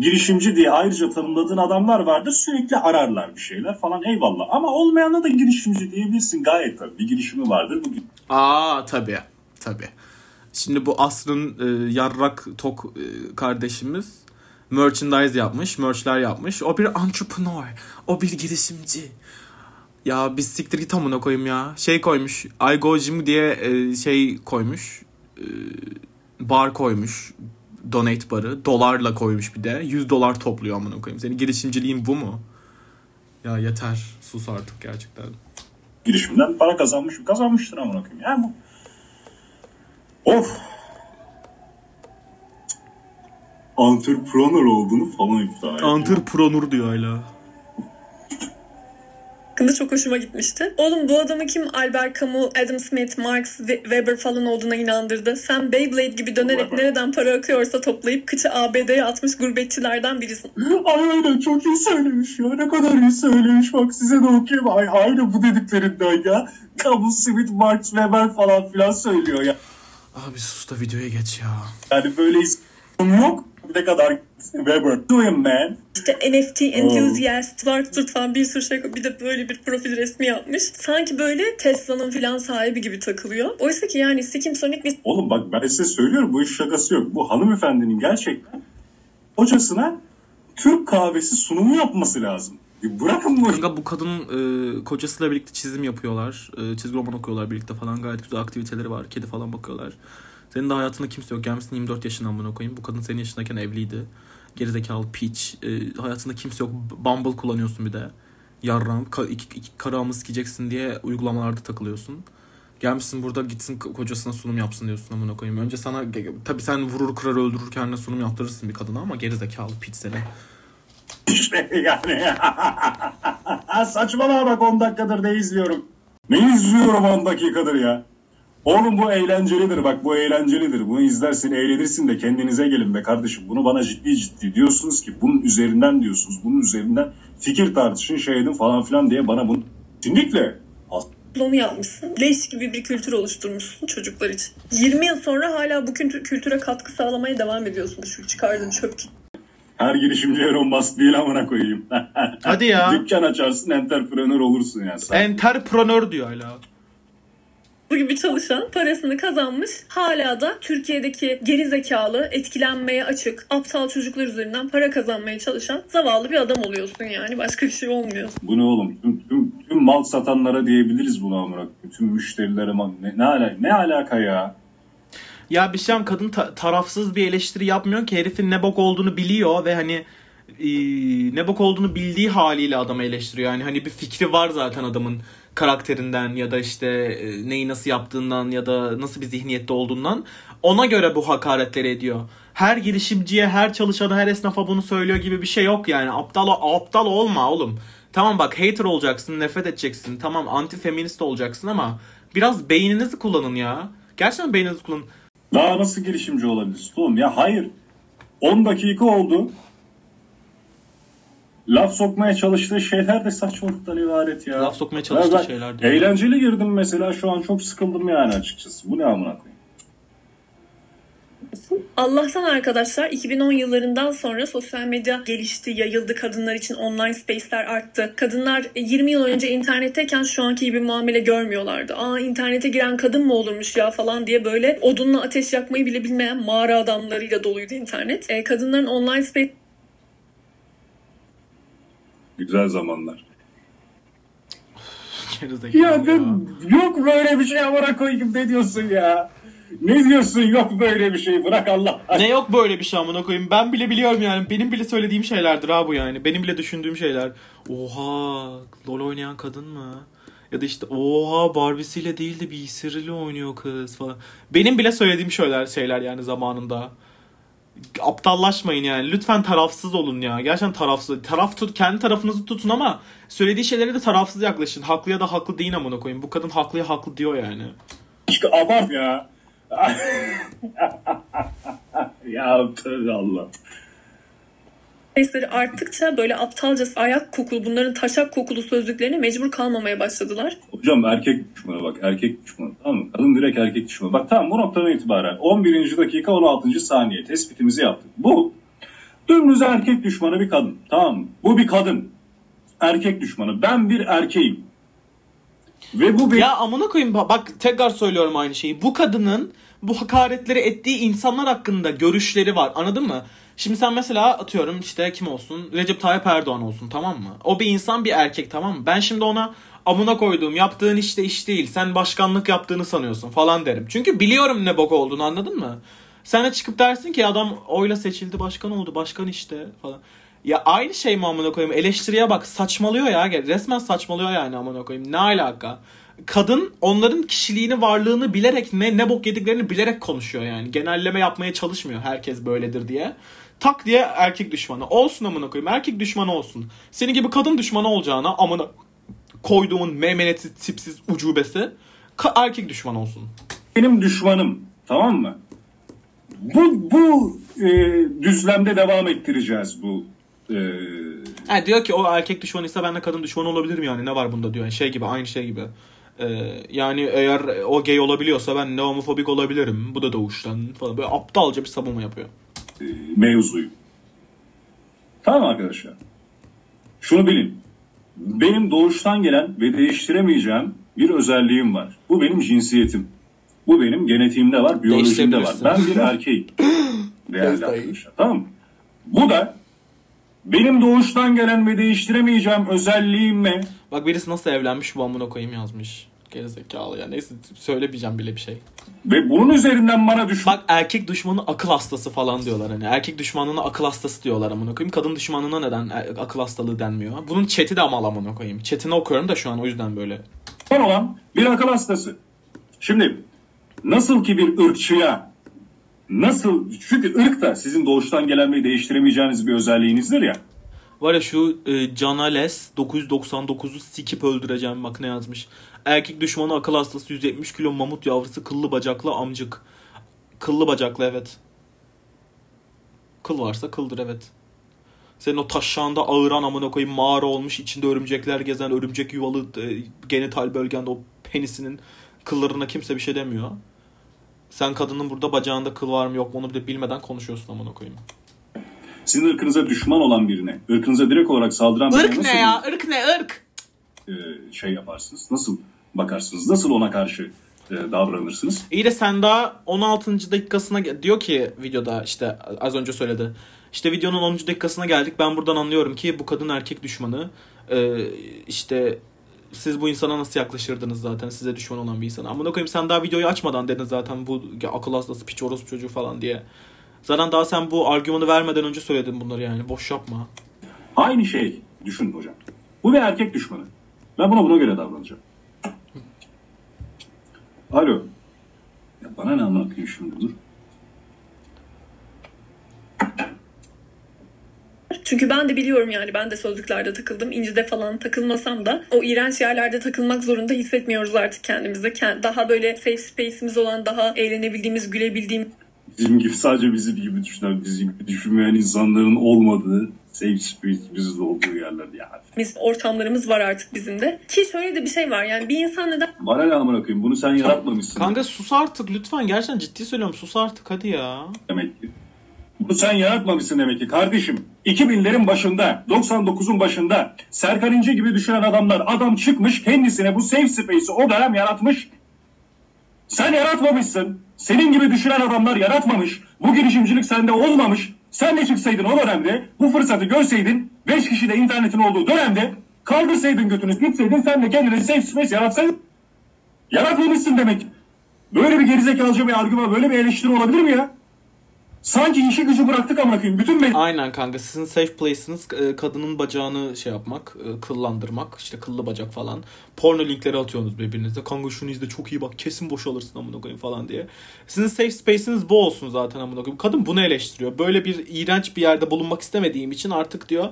girişimci diye ayrıca tanımladığın adamlar vardır. Sürekli ararlar bir şeyler falan eyvallah. Ama olmayana da girişimci diyebilirsin gayet tabii. Bir girişimi vardır. Bu Aa tabii. Tabii. Şimdi bu asrın e, yarrak tok e, kardeşimiz merchandise yapmış, merchler yapmış. O bir entrepreneur. O bir girişimci. Ya biz siktir git amına koyayım ya. Şey koymuş. I go gym diye e, şey koymuş. E, bar koymuş. Donate barı. Dolarla koymuş bir de. 100 dolar topluyor amına koyayım. Senin girişimciliğin bu mu? Ya yeter. Sus artık gerçekten. girişimden para kazanmış mı? Kazanmıştır amına koyayım. Yani bu. Of. Entrepreneur olduğunu falan iddia ediyor. Entrepreneur diyor hala. Hakkında çok hoşuma gitmişti. Oğlum bu adamı kim Albert Camus, Adam Smith, Marx, Weber falan olduğuna inandırdı. Sen Beyblade gibi dönerek nereden para akıyorsa toplayıp kıçı ABD'ye atmış gurbetçilerden birisin. Ay aynen çok iyi söylemiş ya. Ne kadar iyi söylemiş. Bak size de okuyayım. Ay aynı bu dediklerinden ya. Camus, Smith, Marx, Weber falan filan söylüyor ya. Abi sus da videoya geç ya. Yani böyle yok. Ne kadar Weber. Doing man. İşte NFT enthusiast, Warturt falan bir sürü şey bir de böyle bir profil resmi yapmış. Sanki böyle Tesla'nın filan sahibi gibi takılıyor. Oysa ki yani Sikim Sonic bir Oğlum bak ben size söylüyorum bu iş şakası yok. Bu hanımefendinin gerçekten hocasına Türk kahvesi sunumu yapması lazım. Bırakın bu Kanka bu kadının e, kocasıyla birlikte çizim yapıyorlar. E, çizgi roman okuyorlar birlikte falan. Gayet güzel aktiviteleri var. Kedi falan bakıyorlar. Senin de hayatında kimse yok. Gelmişsin 24 yaşından bunu koyayım. Bu kadın senin yaşındayken evliydi. Gerizekalı piç. E, hayatında kimse yok. Bumble kullanıyorsun bir de. Yarram. Ka- iki, iki karağımı sikeceksin diye uygulamalarda takılıyorsun. Gelmişsin burada gitsin ko- kocasına sunum yapsın diyorsun amına koyayım. Önce sana tabii sen vurur kırar öldürür kendine sunum yaptırırsın bir kadına ama gerizekalı piç seni. yani. Saçmalama bak 10 dakikadır ne izliyorum. Ne izliyorum 10 dakikadır ya. Oğlum bu eğlencelidir bak bu eğlencelidir. Bunu izlersin eğlenirsin de kendinize gelin be kardeşim. Bunu bana ciddi ciddi diyorsunuz ki bunun üzerinden diyorsunuz. Bunun üzerinden fikir tartışın şey edin falan filan diye bana bunu kesinlikle Diploma yapmışsın. Leş gibi bir kültür oluşturmuşsun çocuklar için. 20 yıl sonra hala bu kültü- kültüre katkı sağlamaya devam ediyorsun. Şu çıkardığın çöp her girişimci Elon Musk değil amına koyayım. Hadi ya. Dükkan açarsın entrepreneur olursun ya sen. Enterpreneur diyor hala. Bu gibi çalışan parasını kazanmış hala da Türkiye'deki geri zekalı, etkilenmeye açık, aptal çocuklar üzerinden para kazanmaya çalışan zavallı bir adam oluyorsun yani. Başka bir şey olmuyor. Bu ne oğlum? Tüm, tüm, tüm mal satanlara diyebiliriz bunu amına koyayım. Tüm müşterilere mal- ne, ne, ala- ne alaka ya? Ya bir şey kadın ta- tarafsız bir eleştiri yapmıyor ki herifin ne bok olduğunu biliyor ve hani e, ne bok olduğunu bildiği haliyle adamı eleştiriyor. Yani hani bir fikri var zaten adamın karakterinden ya da işte e, neyi nasıl yaptığından ya da nasıl bir zihniyette olduğundan ona göre bu hakaretleri ediyor. Her girişimciye, her çalışana, her esnafa bunu söylüyor gibi bir şey yok yani. Aptal aptal olma oğlum. Tamam bak hater olacaksın, nefret edeceksin. Tamam anti feminist olacaksın ama biraz beyninizi kullanın ya. Gerçekten beyninizi kullanın. Daha nasıl girişimci olabilirsin oğlum? Ya hayır. 10 dakika oldu. Laf sokmaya çalıştığı şeyler de saçmalıktan ibaret ya. Laf sokmaya çalıştığı ben şeyler diyor. Eğlenceli girdim mesela şu an çok sıkıldım yani açıkçası. Bu ne amına koyayım? Allah'tan arkadaşlar 2010 yıllarından sonra sosyal medya gelişti, yayıldı. Kadınlar için online space'ler arttı. Kadınlar 20 yıl önce internetteyken şu anki gibi muamele görmüyorlardı. Aa internete giren kadın mı olurmuş ya falan diye böyle odunla ateş yakmayı bile bilmeyen mağara adamlarıyla doluydu internet. E, kadınların online space Güzel zamanlar. Ya, ya. ben- yok böyle bir şey amına koyayım ne diyorsun ya? Ne diyorsun yok böyle bir şey bırak Allah. Ne yok böyle bir şey amına koyayım. Ben bile biliyorum yani. Benim bile söylediğim şeylerdir ha bu yani. Benim bile düşündüğüm şeyler. Oha LoL oynayan kadın mı? Ya da işte oha Barbie'siyle değil de bilgisayarıyla oynuyor kız falan. Benim bile söylediğim şeyler şeyler yani zamanında. Aptallaşmayın yani. Lütfen tarafsız olun ya. Gerçekten tarafsız. Taraf tut, kendi tarafınızı tutun ama söylediği şeylere de tarafsız yaklaşın. Haklı ya da haklı değil amına koyayım. Bu kadın haklı ya haklı diyor yani. Aşkı abart ya. ya Allah. Space'leri arttıkça böyle aptalca ayak kokulu bunların taşak kokulu sözlüklerine mecbur kalmamaya başladılar. Hocam erkek düşmanı bak erkek düşmanı tamam mı? Kadın direkt erkek düşmanı. Bak tamam bu noktadan itibaren 11. dakika 16. saniye tespitimizi yaptık. Bu dümdüz erkek düşmanı bir kadın tamam mı? Bu bir kadın. Erkek düşmanı. Ben bir erkeğim. Ve bu bir... Ya amına koyayım ba- bak tekrar söylüyorum aynı şeyi. Bu kadının bu hakaretleri ettiği insanlar hakkında görüşleri var. Anladın mı? Şimdi sen mesela atıyorum işte kim olsun? Recep Tayyip Erdoğan olsun tamam mı? O bir insan bir erkek tamam mı? Ben şimdi ona amına koyduğum yaptığın işte iş değil. Sen başkanlık yaptığını sanıyorsun falan derim. Çünkü biliyorum ne bok olduğunu anladın mı? Sen de çıkıp dersin ki adam oyla seçildi başkan oldu başkan işte falan. Ya aynı şey mi amına koyayım? Eleştiriye bak saçmalıyor ya. Resmen saçmalıyor yani amına koyayım. Ne alaka? Kadın onların kişiliğini, varlığını bilerek ne ne bok yediklerini bilerek konuşuyor yani. Genelleme yapmaya çalışmıyor herkes böyledir diye. Tak diye erkek düşmanı. Olsun amına koyayım. Erkek düşmanı olsun. Senin gibi kadın düşmanı olacağına amına koyduğumun memeneti tipsiz ucubesi ka- erkek düşman olsun. benim düşmanım. Tamam mı? Bu bu e, düzlemde devam ettireceğiz bu e, Yani diyor ki o erkek düşmanıysa ben de kadın düşmanı olabilirim yani ne var bunda diyor. Yani şey gibi aynı şey gibi. Ee, yani eğer o gay olabiliyorsa ben de homofobik olabilirim. Bu da doğuştan falan. Böyle aptalca bir savunma yapıyor. E, mevzuyu. Tamam arkadaşlar. Şunu bilin. Benim doğuştan gelen ve değiştiremeyeceğim bir özelliğim var. Bu benim cinsiyetim. Bu benim genetiğimde var, biyolojimde var. Ben bir erkeğim. Değerli arkadaşlar. Tamam mı? Bu da benim doğuştan gelen ve değiştiremeyeceğim özelliğimle Bak birisi nasıl evlenmiş bu amına koyayım yazmış. Gerizekalı ya. Neyse söylemeyeceğim bile bir şey. ve bunun üzerinden bana düşman Bak erkek düşmanı akıl hastası falan diyorlar hani. Erkek düşmanına akıl hastası diyorlar amına koyayım. Kadın düşmanına neden e- akıl hastalığı denmiyor? Bunun chat'i de amal amına koyayım. Chat'ini okuyorum da şu an o yüzden böyle. olan bir akıl hastası. Şimdi nasıl ki bir ırkçıya nasıl çünkü ırk da sizin doğuştan gelen ve değiştiremeyeceğiniz bir özelliğinizdir ya. Var ya şu e, Canales 999'u sikip öldüreceğim bak ne yazmış. Erkek düşmanı akıl hastası 170 kilo mamut yavrusu kıllı bacaklı amcık. Kıllı bacaklı evet. Kıl varsa kıldır evet. Senin o taşşağında ağıran amına koyayım mağara olmuş içinde örümcekler gezen örümcek yuvalı e, genital bölgende o penisinin kıllarına kimse bir şey demiyor. Sen kadının burada bacağında kıl var mı yok mu onu bile bilmeden konuşuyorsun amına koyayım. Sizin ırkınıza düşman olan birine, ırkınıza direkt olarak saldıran birine Irk ne ya? Irk ne? Irk. e, şey yaparsınız? Nasıl bakarsınız? Nasıl ona karşı e, davranırsınız? İyi de sen daha 16. dakikasına diyor ki videoda işte az önce söyledi. İşte videonun 10. dakikasına geldik. Ben buradan anlıyorum ki bu kadın erkek düşmanı. Ee, işte siz bu insana nasıl yaklaşırdınız zaten size düşman olan bir insana. Amına koyayım sen daha videoyu açmadan dedin zaten bu akıl hastası piç orospu çocuğu falan diye. Zaten daha sen bu argümanı vermeden önce söyledin bunları yani. Boş yapma. Aynı şey düşün hocam. Bu bir erkek düşmanı. Ben buna buna göre davranacağım. Alo. Ya bana ne anlatıyor şimdi dur. Çünkü ben de biliyorum yani ben de sözlüklerde takıldım. İncide falan takılmasam da o iğrenç yerlerde takılmak zorunda hissetmiyoruz artık kendimizi. Kend- Daha böyle safe space'imiz olan, daha eğlenebildiğimiz, gülebildiğimiz Bizim gibi sadece bizim gibi düşünen, bizim gibi düşünmeyen insanların olmadığı safe space'imizin olduğu yerler yani. ortamlarımız var artık bizim de. Ki şöyle de bir şey var yani bir insan neden Bana ne amına koyayım bunu sen yaratmamışsın Kanka sus artık lütfen. Gerçekten ciddi söylüyorum sus artık hadi ya. demek ki. Bunu sen yaratmamışsın demek ki kardeşim. 2000'lerin başında, 99'un başında Serkan İnce gibi düşünen adamlar adam çıkmış kendisine bu safe space'i o dönem yaratmış. Sen yaratmamışsın. Senin gibi düşünen adamlar yaratmamış. Bu girişimcilik sende olmamış. Sen de çıksaydın o dönemde bu fırsatı görseydin 5 kişi de internetin olduğu dönemde kaldırsaydın götünü gitseydin sen de kendine safe space yaratsaydın. Yaratmamışsın demek. Böyle bir gerizekalıca bir argüman, böyle bir eleştiri olabilir mi ya? Sanki işi gücü bıraktık ama koyayım. Bütün me- Aynen kanka sizin safe place'iniz e, kadının bacağını şey yapmak, e, kıllandırmak, işte kıllı bacak falan. Porno linkleri atıyorsunuz birbirinize. Kanka şunu izle çok iyi bak kesin boşalırsın amına koyayım falan diye. Sizin safe space'iniz bu olsun zaten amına koyayım. Kadın bunu eleştiriyor. Böyle bir iğrenç bir yerde bulunmak istemediğim için artık diyor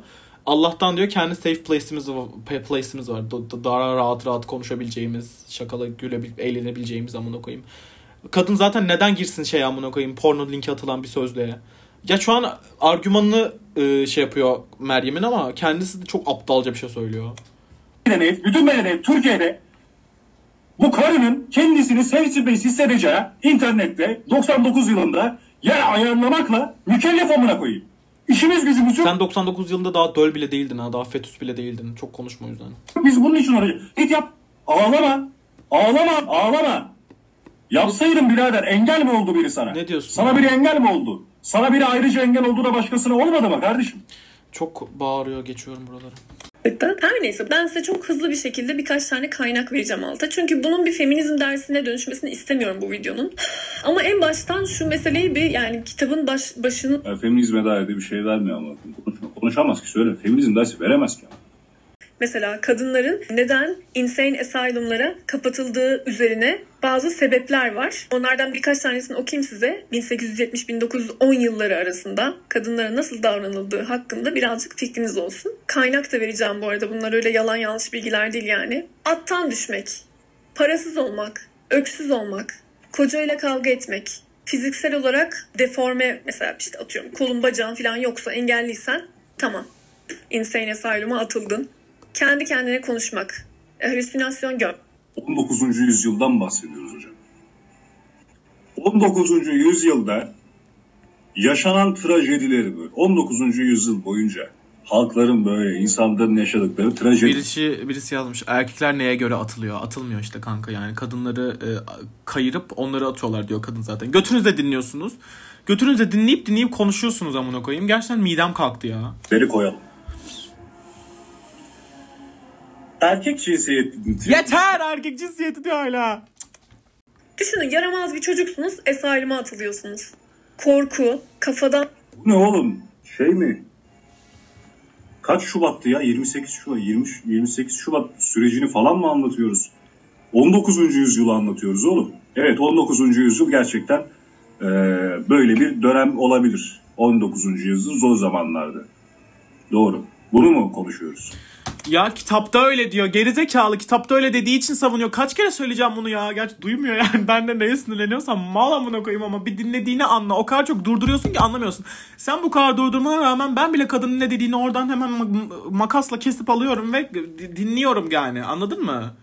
Allah'tan diyor kendi safe place'imiz var, place'imiz var. Da- da- Daha rahat rahat konuşabileceğimiz, şakalı gülebilip eğlenebileceğimiz amına koyayım. Kadın zaten neden girsin şey amına koyayım porno linki atılan bir sözlüğe. Ya şu an argümanını e, şey yapıyor Meryem'in ama kendisi de çok aptalca bir şey söylüyor. medeniyet, bütün medeniyet Türkiye'de bu karının kendisini space hissedeceği internette 99 yılında yer ayarlamakla mükellef amına koyayım. İşimiz gücümüz yok. Sen 99 yılında daha döl bile değildin ha. Daha fetüs bile değildin. Çok konuşma o yüzden. Biz bunun için uğraşıyoruz. Git yap. Ağlama. Ağlama. Ağlama. Yapsaydın birader engel mi oldu biri sana? Ne diyorsun Sana ya? biri engel mi oldu? Sana biri ayrıca engel oldu da başkasına olmadı mı kardeşim? Çok bağırıyor geçiyorum buraları. Her neyse ben size çok hızlı bir şekilde birkaç tane kaynak vereceğim alta. Çünkü bunun bir feminizm dersine dönüşmesini istemiyorum bu videonun. Ama en baştan şu meseleyi bir yani kitabın baş, başını Ya, feminizme dair de bir şey vermiyor ama. Konuşamaz ki söyle. Feminizm dersi veremez ki. Mesela kadınların neden insane asylumlara kapatıldığı üzerine bazı sebepler var. Onlardan birkaç tanesini okuyayım size. 1870-1910 yılları arasında kadınlara nasıl davranıldığı hakkında birazcık fikriniz olsun. Kaynak da vereceğim bu arada. Bunlar öyle yalan yanlış bilgiler değil yani. Attan düşmek, parasız olmak, öksüz olmak, kocayla kavga etmek, fiziksel olarak deforme mesela işte atıyorum kolun bacağın falan yoksa engelliysen tamam. Insane asylum'a atıldın. Kendi kendine konuşmak, halüsinasyon gör. 19. yüzyıldan bahsediyoruz hocam. 19. yüzyılda yaşanan trajedileri böyle 19. yüzyıl boyunca halkların böyle insanların yaşadıkları trajedi. Birisi, birisi yazmış erkekler neye göre atılıyor? Atılmıyor işte kanka yani kadınları e, kayırıp onları atıyorlar diyor kadın zaten. Götünüzle dinliyorsunuz. Götünüzle dinleyip dinleyip konuşuyorsunuz amına koyayım. Gerçekten midem kalktı ya. Beri koyalım. Erkek cinsiyeti Yeter erkek cinsiyeti diyor hala. Düşünün yaramaz bir çocuksunuz, asylum'a atılıyorsunuz. Korku, kafadan Bu ne oğlum? Şey mi? Kaç Şubat'tı ya? 28 Şubat, 20, 28 Şubat sürecini falan mı anlatıyoruz? 19. yüzyılı anlatıyoruz oğlum. Evet 19. yüzyıl gerçekten e, böyle bir dönem olabilir. 19. yüzyıl zor zamanlardı. Doğru. Bunu mu konuşuyoruz? Ya kitapta öyle diyor. Gerizekalı kitapta öyle dediği için savunuyor. Kaç kere söyleyeceğim bunu ya. Gerçi duymuyor yani. Ben de neye sinirleniyorsam mal amına koyayım ama bir dinlediğini anla. O kadar çok durduruyorsun ki anlamıyorsun. Sen bu kadar durdurmana rağmen ben bile kadının ne dediğini oradan hemen ma- makasla kesip alıyorum ve dinliyorum yani. Anladın mı?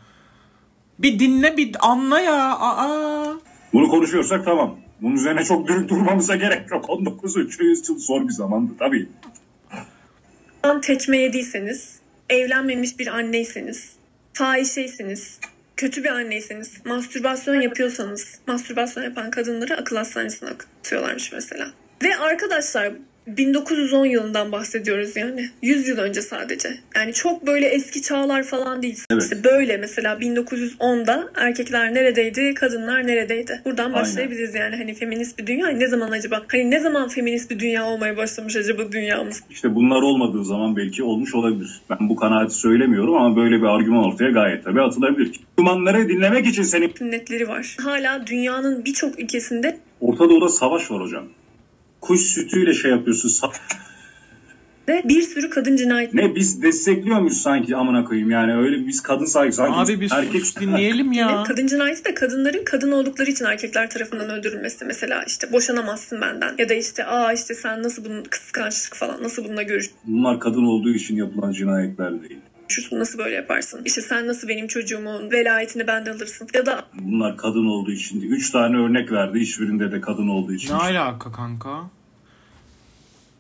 Bir dinle bir anla ya. Aa. Bunu konuşuyorsak tamam. Bunun üzerine çok dürüp durmamıza gerek yok. 19. yüzyıl zor bir zamandı tabii. tekme yediyseniz, evlenmemiş bir anneyseniz, fahişeyseniz, kötü bir anneyseniz, mastürbasyon yapıyorsanız, mastürbasyon yapan kadınları akıl hastanesine atıyorlarmış mesela. Ve arkadaşlar 1910 yılından bahsediyoruz yani. 100 yıl önce sadece. Yani çok böyle eski çağlar falan değil. Evet. İşte böyle mesela 1910'da erkekler neredeydi, kadınlar neredeydi? Buradan Aynen. başlayabiliriz yani. Hani feminist bir dünya ne zaman acaba? Hani ne zaman feminist bir dünya olmaya başlamış acaba dünyamız? İşte bunlar olmadığı zaman belki olmuş olabilir. Ben bu kanaati söylemiyorum ama böyle bir argüman ortaya gayet tabii atılabilir. Argümanları dinlemek için senin sünnetleri var. Hala dünyanın birçok ülkesinde Orta Doğu'da savaş var hocam. Kuş sütüyle şey yapıyorsun. sa- de bir sürü kadın cinayeti Ne biz destekliyor muyuz sanki amına koyayım yani öyle biz kadın sahibi sanki Abi bir erkek sus dinleyelim ya. Kadın cinayeti de kadınların kadın oldukları için erkekler tarafından öldürülmesi. Mesela işte boşanamazsın benden. Ya da işte aa işte sen nasıl bunun kıskançlık falan nasıl bununla Bunlar kadın olduğu için yapılan cinayetler değil. Görüşürsün nasıl böyle yaparsın. İşte sen nasıl benim çocuğumun velayetini benden alırsın. Ya da Bunlar kadın olduğu için. Üç tane örnek verdi. Hiçbirinde de kadın olduğu için. Ne alaka kanka?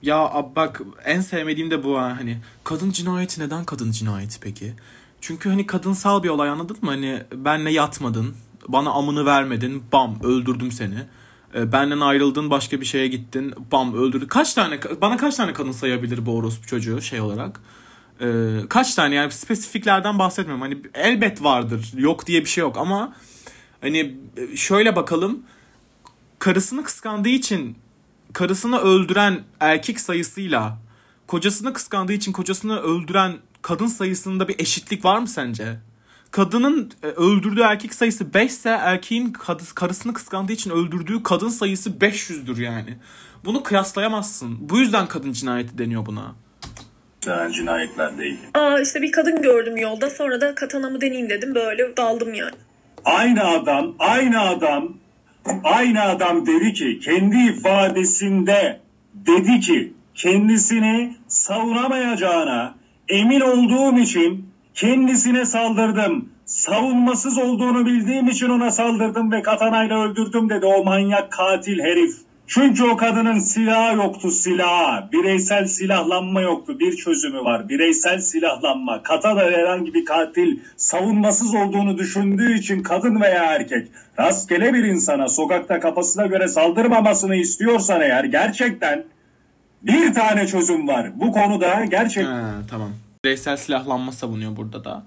Ya ab- bak en sevmediğim de bu ha hani kadın cinayeti neden kadın cinayeti peki? Çünkü hani kadınsal bir olay anladın mı? Hani benle yatmadın, bana amını vermedin, bam öldürdüm seni. E, benden ayrıldın, başka bir şeye gittin, bam öldürdün. Kaç tane bana kaç tane kadın sayabilir bu orospu çocuğu şey olarak? E, kaç tane yani spesifiklerden bahsetmiyorum. Hani elbet vardır. Yok diye bir şey yok ama hani şöyle bakalım karısını kıskandığı için karısını öldüren erkek sayısıyla kocasını kıskandığı için kocasını öldüren kadın sayısında bir eşitlik var mı sence? Kadının e, öldürdüğü erkek sayısı 5 ise erkeğin karısını kıskandığı için öldürdüğü kadın sayısı 500'dür yani. Bunu kıyaslayamazsın. Bu yüzden kadın cinayeti deniyor buna. Yani cinayetler değil. aa işte bir kadın gördüm yolda sonra da katanamı deneyeyim dedim böyle daldım yani. Aynı adam, aynı adam, aynı adam dedi ki kendi ifadesinde dedi ki kendisini savunamayacağına emin olduğum için kendisine saldırdım. Savunmasız olduğunu bildiğim için ona saldırdım ve katanayla öldürdüm dedi o manyak katil herif. Çünkü o kadının silahı yoktu silahı. Bireysel silahlanma yoktu. Bir çözümü var. Bireysel silahlanma. Katana herhangi bir katil savunmasız olduğunu düşündüğü için kadın veya erkek rastgele bir insana sokakta kafasına göre saldırmamasını istiyorsan eğer gerçekten bir tane çözüm var. Bu konuda gerçek Ha, tamam. Bireysel silahlanma savunuyor burada da.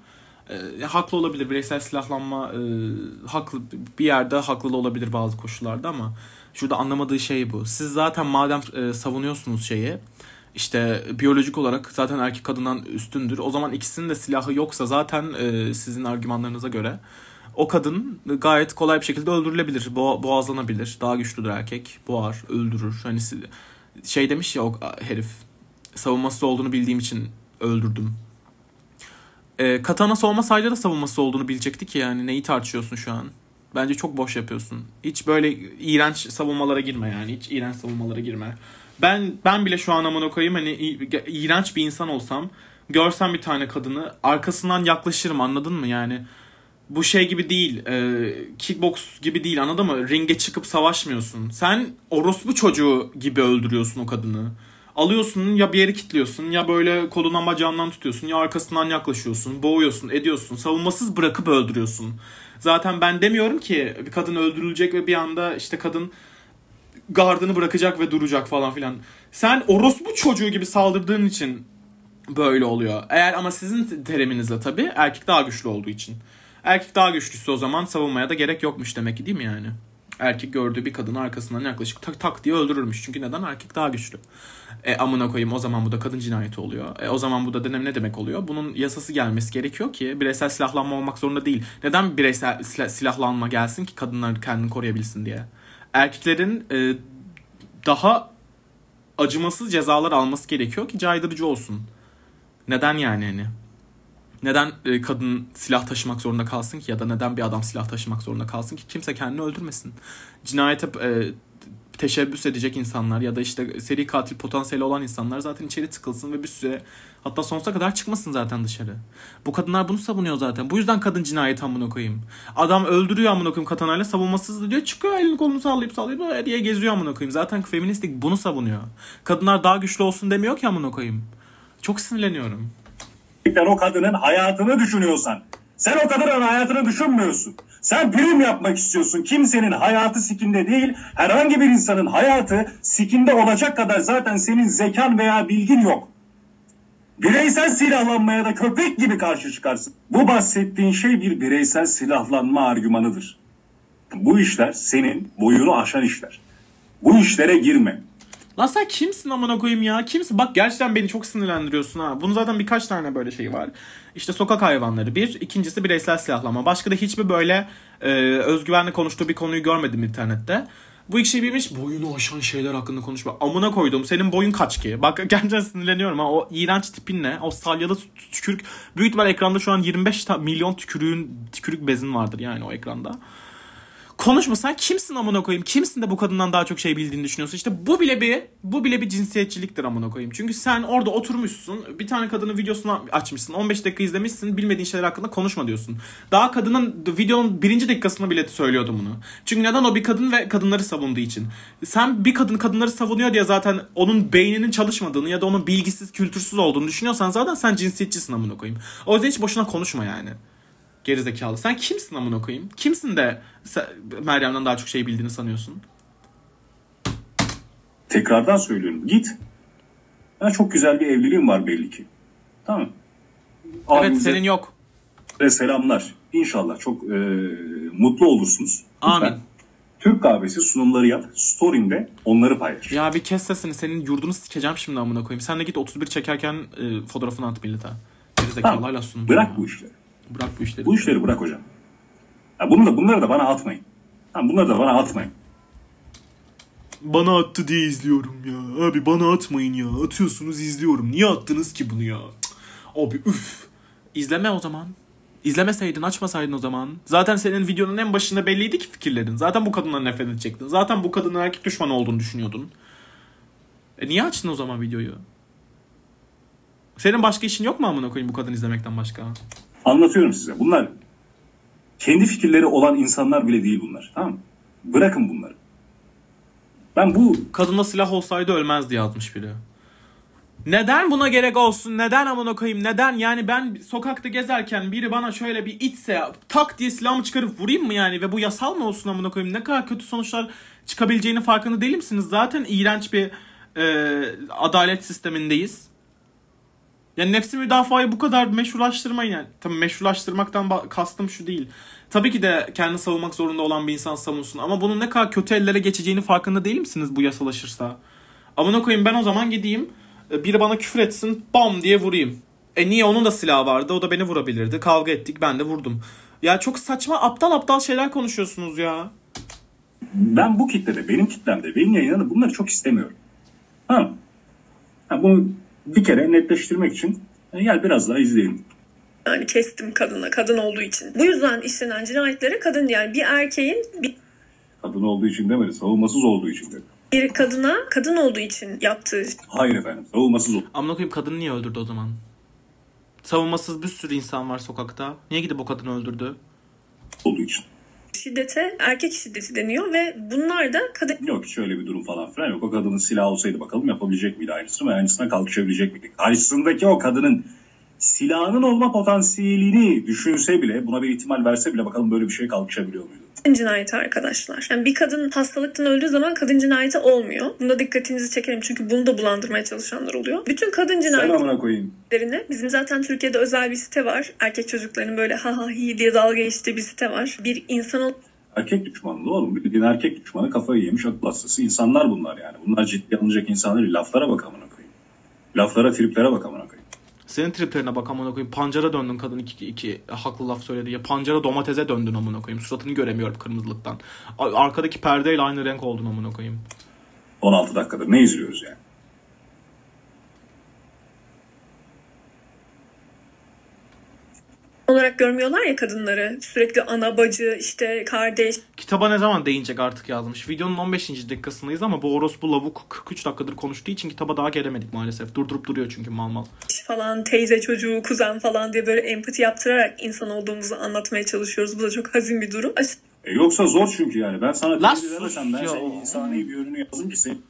Ee, haklı olabilir. Bireysel silahlanma e, haklı bir yerde haklı da olabilir bazı koşullarda ama şurada anlamadığı şey bu. Siz zaten madem e, savunuyorsunuz şeyi işte biyolojik olarak zaten erkek kadından üstündür. O zaman ikisinin de silahı yoksa zaten e, sizin argümanlarınıza göre o kadın gayet kolay bir şekilde öldürülebilir. Bo- boğazlanabilir. Daha güçlüdür erkek. Boğar, öldürür. Hani şey demiş ya o herif savunması olduğunu bildiğim için öldürdüm. E, katana savunmasaydı da savunması olduğunu bilecekti ki yani neyi tartışıyorsun şu an? Bence çok boş yapıyorsun. Hiç böyle iğrenç savunmalara girme yani. Hiç iğrenç savunmalara girme. Ben ben bile şu an amına koyayım hani iğrenç bir insan olsam görsem bir tane kadını arkasından yaklaşırım anladın mı yani? Bu şey gibi değil. E, kickbox gibi değil anladın mı? Ringe çıkıp savaşmıyorsun. Sen orospu çocuğu gibi öldürüyorsun o kadını. Alıyorsun ya bir yeri kilitliyorsun ya böyle kolundan bacağından tutuyorsun ya arkasından yaklaşıyorsun. Boğuyorsun ediyorsun. Savunmasız bırakıp öldürüyorsun. Zaten ben demiyorum ki bir kadın öldürülecek ve bir anda işte kadın gardını bırakacak ve duracak falan filan. Sen orospu çocuğu gibi saldırdığın için böyle oluyor. Eğer ama sizin teriminizle tabii erkek daha güçlü olduğu için. Erkek daha güçlüyse o zaman savunmaya da gerek yokmuş demek ki değil mi yani? Erkek gördüğü bir kadın arkasından yaklaşık tak tak diye öldürürmüş. Çünkü neden? Erkek daha güçlü. E amına koyayım o zaman bu da kadın cinayeti oluyor. E o zaman bu da dönem ne demek oluyor? Bunun yasası gelmesi gerekiyor ki bireysel silahlanma olmak zorunda değil. Neden bireysel silahlanma gelsin ki kadınlar kendini koruyabilsin diye? Erkeklerin e, daha acımasız cezalar alması gerekiyor ki caydırıcı olsun. Neden yani hani? Neden e, kadın silah taşımak zorunda kalsın ki ya da neden bir adam silah taşımak zorunda kalsın ki kimse kendini öldürmesin. Cinayete e, teşebbüs edecek insanlar ya da işte seri katil potansiyeli olan insanlar zaten içeri tıkılsın ve bir süre hatta sonsuza kadar çıkmasın zaten dışarı. Bu kadınlar bunu savunuyor zaten. Bu yüzden kadın cinayet amına koyayım. Adam öldürüyor amına koyayım katanayla savunmasız diyor. Çıkıyor elini kolunu sallayıp sallayıp diye geziyor amına koyayım. Zaten feministlik bunu savunuyor. Kadınlar daha güçlü olsun demiyor ki amına koyayım. Çok sinirleniyorum. O kadının hayatını düşünüyorsan sen o kadının hayatını düşünmüyorsun. Sen prim yapmak istiyorsun. Kimsenin hayatı sikinde değil. Herhangi bir insanın hayatı sikinde olacak kadar zaten senin zekan veya bilgin yok. Bireysel silahlanmaya da köpek gibi karşı çıkarsın. Bu bahsettiğin şey bir bireysel silahlanma argümanıdır. Bu işler senin boyunu aşan işler. Bu işlere girme. Lan sen kimsin amına koyayım ya? Kimsin? Bak gerçekten beni çok sinirlendiriyorsun ha. Bunun zaten birkaç tane böyle şey var. İşte sokak hayvanları bir. ikincisi bireysel silahlama. Başka da hiçbir böyle e, özgüvenle konuştuğu bir konuyu görmedim internette. Bu iki şey bilmiş boyunu aşan şeyler hakkında konuşma. Amına koydum. Senin boyun kaç ki? Bak gerçekten sinirleniyorum ha. O iğrenç tipin ne? O salyalı tükürük. Büyük ihtimal ekranda şu an 25 milyon tükürüğün tükürük bezin vardır yani o ekranda. Konuşma sen kimsin amına koyayım? Kimsin de bu kadından daha çok şey bildiğini düşünüyorsun? İşte bu bile bir bu bile bir cinsiyetçiliktir amına koyayım. Çünkü sen orada oturmuşsun. Bir tane kadının videosunu açmışsın. 15 dakika izlemişsin. Bilmediğin şeyler hakkında konuşma diyorsun. Daha kadının videonun birinci dakikasında bile söylüyordum bunu. Çünkü neden o bir kadın ve kadınları savunduğu için. Sen bir kadın kadınları savunuyor diye zaten onun beyninin çalışmadığını ya da onun bilgisiz, kültürsüz olduğunu düşünüyorsan zaten sen cinsiyetçisin amına koyayım. O yüzden hiç boşuna konuşma yani. Gerizekalı. Sen kimsin amına koyayım? Kimsin de Meryem'den daha çok şey bildiğini sanıyorsun? Tekrardan söylüyorum. Git. Ya çok güzel bir evliliğim var belli ki. Tamam. Evet senin yok. Ve selamlar. İnşallah çok e, mutlu olursunuz. Amin. Lütfen. Türk kahvesi sunumları yap. Story'inde onları paylaş. Ya bir kes sesini. Senin yurdunu sikeceğim şimdi amına koyayım. Sen de git 31 çekerken e, fotoğrafını at millete. Gerizekalı tamam. hala sunum. Bırak bu işleri. Bırak bu işleri. Bu işleri bırak hocam. Ya bunu da, bunları da bana atmayın. Ha, bunları da bana atmayın. Bana attı diye izliyorum ya. Abi bana atmayın ya. Atıyorsunuz izliyorum. Niye attınız ki bunu ya? Abi üf. İzleme o zaman. İzlemeseydin açmasaydın o zaman. Zaten senin videonun en başında belliydi ki fikirlerin. Zaten bu kadından nefret edecektin. Zaten bu kadının erkek düşmanı olduğunu düşünüyordun. E niye açtın o zaman videoyu? Senin başka işin yok mu amına koyayım bu kadın izlemekten başka? Anlatıyorum size. Bunlar kendi fikirleri olan insanlar bile değil bunlar. Tamam mı? Bırakın bunları. Ben bu... Kadına silah olsaydı ölmezdi yazmış biri. Neden buna gerek olsun? Neden amına koyayım? Neden? Yani ben sokakta gezerken biri bana şöyle bir itse tak diye silahımı çıkarıp vurayım mı yani? Ve bu yasal mı olsun amına koyayım? Ne kadar kötü sonuçlar çıkabileceğini farkında değil misiniz? Zaten iğrenç bir e, adalet sistemindeyiz. Yani nefsi müdafayı bu kadar meşrulaştırmayın yani. Tabii meşrulaştırmaktan kastım şu değil. Tabii ki de kendi savunmak zorunda olan bir insan savunsun. Ama bunun ne kadar kötü ellere geçeceğini farkında değil misiniz bu yasalaşırsa? Amına koyayım ben o zaman gideyim. E, Biri bana küfür etsin bam diye vurayım. E niye onun da silahı vardı o da beni vurabilirdi. Kavga ettik ben de vurdum. Ya çok saçma aptal aptal şeyler konuşuyorsunuz ya. Ben bu kitlede, benim kitlemde, benim yayınlarımda bunları çok istemiyorum. Ha. ha bunu bir kere netleştirmek için e, gel biraz daha izleyelim. Yani kestim kadına, kadın olduğu için. Bu yüzden işlenen cinayetlere kadın yani bir erkeğin bir Kadın olduğu için demedi, savunmasız olduğu için dedi. bir kadına kadın olduğu için yaptığı Hayır efendim, savunmasız olduğu Amına koyayım kadını niye öldürdü o zaman? Savunmasız bir sürü insan var sokakta. Niye gidip o kadını öldürdü? olduğu için. Şiddete erkek şiddeti deniyor ve bunlar da kadın Yok hiç öyle bir durum falan filan yok. O kadının silahı olsaydı bakalım yapabilecek miydi aynısını ve aynısına kalkışabilecek miydi? Karşısındaki o kadının silahının olma potansiyelini düşünse bile, buna bir ihtimal verse bile bakalım böyle bir şeye kalkışabiliyor muydu? cinayeti arkadaşlar. Yani bir kadın hastalıktan öldüğü zaman kadın cinayeti olmuyor. Bunda dikkatinizi çekerim çünkü bunu da bulandırmaya çalışanlar oluyor. Bütün kadın koyayım. bizim zaten Türkiye'de özel bir site var. Erkek çocukların böyle ha ha hi diye dalga geçtiği bir site var. Bir insan Erkek düşmanlığı oğlum. Bildiğin erkek düşmanı kafayı yemiş akıl hastası insanlar bunlar yani. Bunlar ciddi alınacak insanlar. Laflara bak amına koyayım. Laflara, triplere bak amına koyayım. Senin triplerine bak amına koyayım. Pancara döndün kadın iki, iki haklı laf söyledi. Ya pancara domatese döndün amına koyayım. Suratını göremiyorum kırmızılıktan. Arkadaki perdeyle aynı renk oldun amına koyayım. 16 dakikadır ne izliyoruz yani? Olarak görmüyorlar ya kadınları. Sürekli ana bacı, işte kardeş, Kitaba ne zaman değinecek artık yazmış. Videonun 15. dakikasındayız ama bu orospu lavuk 43 dakikadır konuştuğu için kitaba daha gelemedik maalesef. Durdurup duruyor çünkü mal mal. falan, teyze çocuğu, kuzen falan diye böyle empati yaptırarak insan olduğumuzu anlatmaya çalışıyoruz. Bu da çok hazin bir durum. E yoksa zor çünkü yani. Ben sana teyze demesem ben senin insani bir yönünü yazdım ki senin